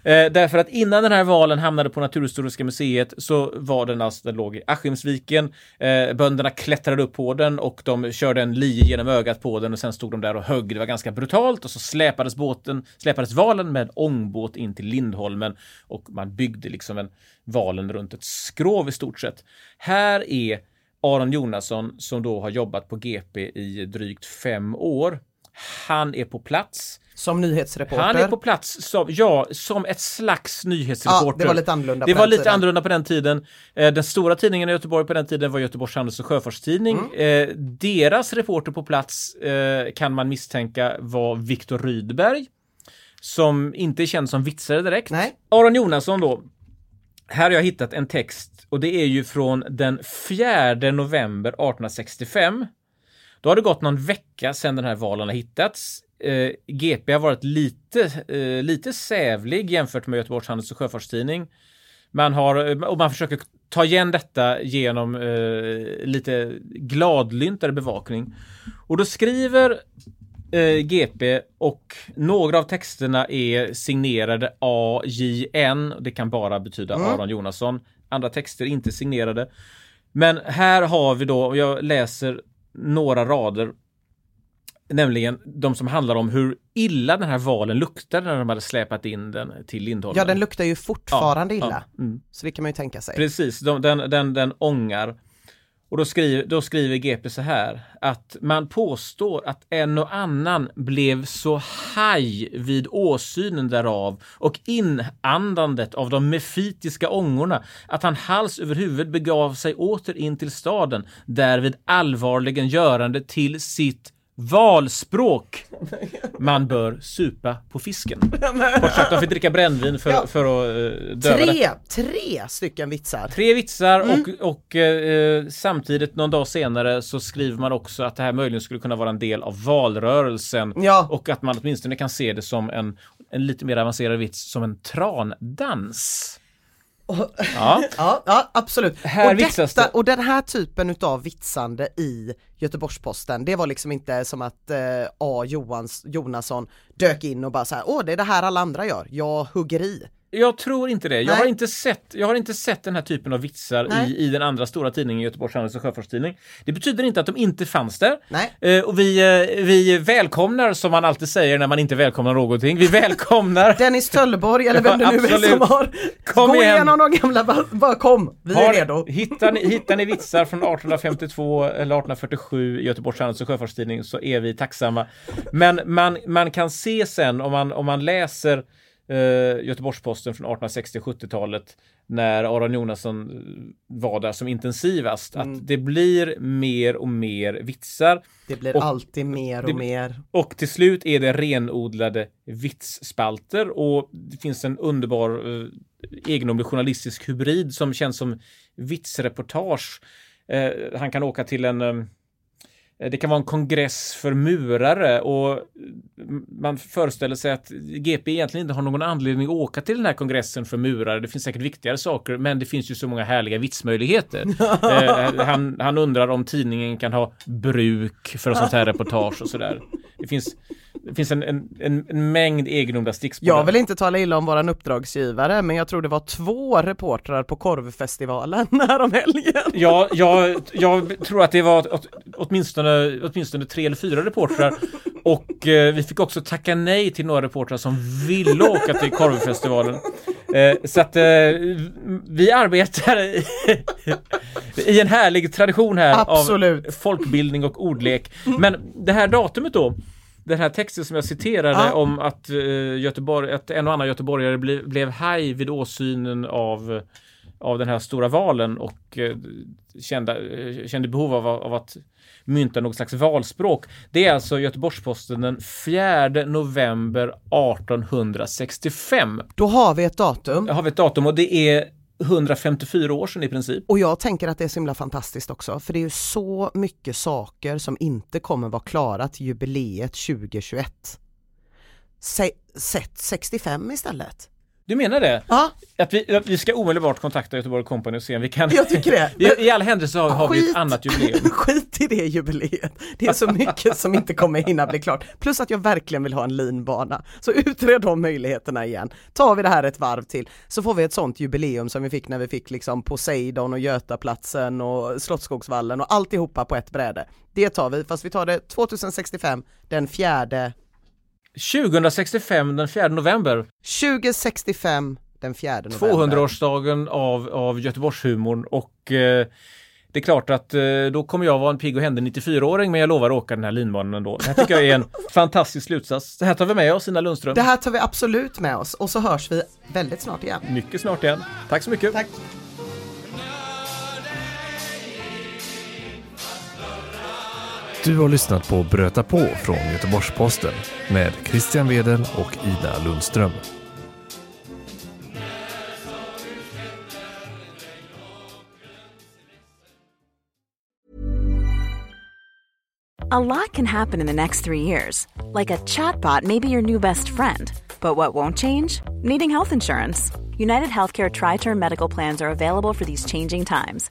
Eh, därför att innan den här valen hamnade på Naturhistoriska museet så var den alltså, den låg i Askimsviken. Eh, bönderna klättrade upp på den och de körde en lie genom ögat på den och sen stod de där och högg. Det var ganska brutalt och så släpades båten, släpades valen med ångbåt in till Lindholmen och man byggde liksom en valen runt ett skrov i stort sett. Här är Aron Jonasson som då har jobbat på GP i drygt fem år. Han är på plats. Som nyhetsreporter. Han är på plats som, ja, som ett slags nyhetsreporter. Ja, det var lite annorlunda Det på var den lite tiden. annorlunda på den tiden. Eh, Den stora tidningen i Göteborg på den tiden var Göteborgs Handels och Sjöfartstidning. Mm. Eh, Deras reporter på plats eh, kan man misstänka var Viktor Rydberg. Som inte känd som vitsare direkt. Nej. Aron Jonasson då. Här har jag hittat en text och det är ju från den 4 november 1865. Då har det gått någon vecka sedan den här valen har hittats. Eh, GP har varit lite, eh, lite sävlig jämfört med Göteborgs Handels och Sjöfartstidning. Man har, och man försöker ta igen detta genom eh, lite gladlyntare bevakning. Och då skriver eh, GP och några av texterna är signerade AJN. Det kan bara betyda Aron Jonasson. Andra texter är inte signerade. Men här har vi då, och jag läser några rader, nämligen de som handlar om hur illa den här valen luktade när de hade släpat in den till Lindholmen. Ja, den luktar ju fortfarande Ja, illa. ja, mm. Så det kan man ju tänka sig. Precis, de, den, den, den ångar. Och då skriver, då skriver GP så här att man påstår att en och annan blev så haj vid åsynen därav och inandandet av de mefitiska ångorna att han hals över huvud begav sig åter in till staden därvid allvarligen görande till sitt valspråk. Man bör supa på fisken. Kort sagt, de fick dricka brännvin för, Ja. för att eh, döva det. Tre, tre stycken vitsar. Tre vitsar Mm. och, och eh, samtidigt någon dag senare så skriver man också att det här möjligen skulle kunna vara en del av valrörelsen Ja. och att man åtminstone kan se det som en, en lite mer avancerad vits som en trandans. Ja. Ja, ja absolut. Här och, detta, det. och den här typen utav vitsande i Göteborgs-Posten, det var liksom inte som att eh, A. Johans, Jonasson dök in och bara så här, åh det är det här alla andra gör, jag hugger i. Jag tror inte det. Jag Nej. har inte, sett, jag har inte sett den här typen av vitsar i, i den andra stora tidningen, Göteborgs Handels och Sjöfartstidning. Det betyder inte att de inte fanns där. Nej. Eh, och vi, eh, vi välkomnar, som man alltid säger när man inte välkomnar någonting, vi välkomnar Dennis Töllborg eller vem det Ja, nu är som absolut. har... Kom Gå igen. igenom de gamla, bara, bara kom, vi är Har- redo. Hittar ni, hittar ni vitsar från 1852 eller 1847 i Göteborgs Handels och Sjöfartstidning så är vi tacksamma. Men man, man kan se sen om man, om man läser eh, Göteborgs-Posten från 1860-70-talet när Aron Jonasson eh, var där som intensivast, Mm. att det blir mer och mer vitsar. Det blir Och- alltid mer och det- mer. Och till slut är det renodlade vitsspalter och det finns en underbar eh, egendomlig journalistisk hybrid som känns som vitsreportage. Eh, han kan åka till en eh, det kan vara en kongress för murare och man föreställer sig att GP egentligen inte har någon anledning att åka till den här kongressen för murare. Det finns säkert viktigare saker, men det finns ju så många härliga vitsmöjligheter. eh, han, han undrar om tidningen kan ha bruk för sånt här reportage och sådär. Det finns, det finns en, en, en, en mängd egendomliga stickspår. Jag vill inte tala illa om våran uppdragsgivare, men jag tror det var två reportrar på korvfestivalen häromhelgen. Ja, jag, jag tror att det var åt, åtminstone, åtminstone tre eller fyra reportrar och eh, vi fick också tacka nej till några reportrar som ville åka till korvfestivalen. Eh, så att eh, vi arbetar i, i en härlig tradition här Absolut. av folkbildning och ordlek. Men det här datumet då, den här texten som jag citerade Ja. om att, uh, Göteborg, att en och annan göteborgare ble, blev haj vid åsynen av av den här stora valen och eh, kände, eh, kände behov av, av att mynta något slags valspråk. Det är alltså Göteborgs-Posten den 4 november 1865. Då har vi ett datum. Jag har vi ett datum och det är 154 år sedan i princip. Och jag tänker att det är så himla fantastiskt också, för det är ju så mycket saker som inte kommer vara klara till jubileet 2021. Sätt 65 istället. Du menar det? Ja, Att vi, att vi ska omedelbart kontakta Göteborg Company och se om vi kan... Jag tycker det. I, I all händelse har, har vi ett annat jubileum. skit i det jubileet. Det är så mycket som inte kommer hinna bli klart. Plus att jag verkligen vill ha en linbana. Så utred de möjligheterna igen. Tar vi det här ett varv till så får vi ett sånt jubileum som vi fick när vi fick liksom Poseidon och Götaplatsen och Slottsskogsvallen och alltihopa på ett bräde. Det tar vi, fast vi tar det 2065, den fjärde 2065, den 4 november, 2065 den 4 november. 200-årsdagen av, av Göteborgshumorn och eh, det är klart att eh, då kommer jag vara en pigg och händig 94-åring men jag lovar att åka den här linbanan ändå. Det här tycker jag är en fantastisk slutsats. Det här tar vi med oss, Ina Lundström. Det här tar vi absolut med oss och så hörs vi väldigt snart igen. Mycket snart igen. Tack så mycket. Tack. Du har lyssnat på Bröta på från Göteborgs-Posten med Christian Wedel och Ida Lundström. A lot can happen in the next three years. Like a chatbot may be your new best friend. But what won't change? Needing health insurance. United Healthcare Tri Term Medical Plans are available for these changing times.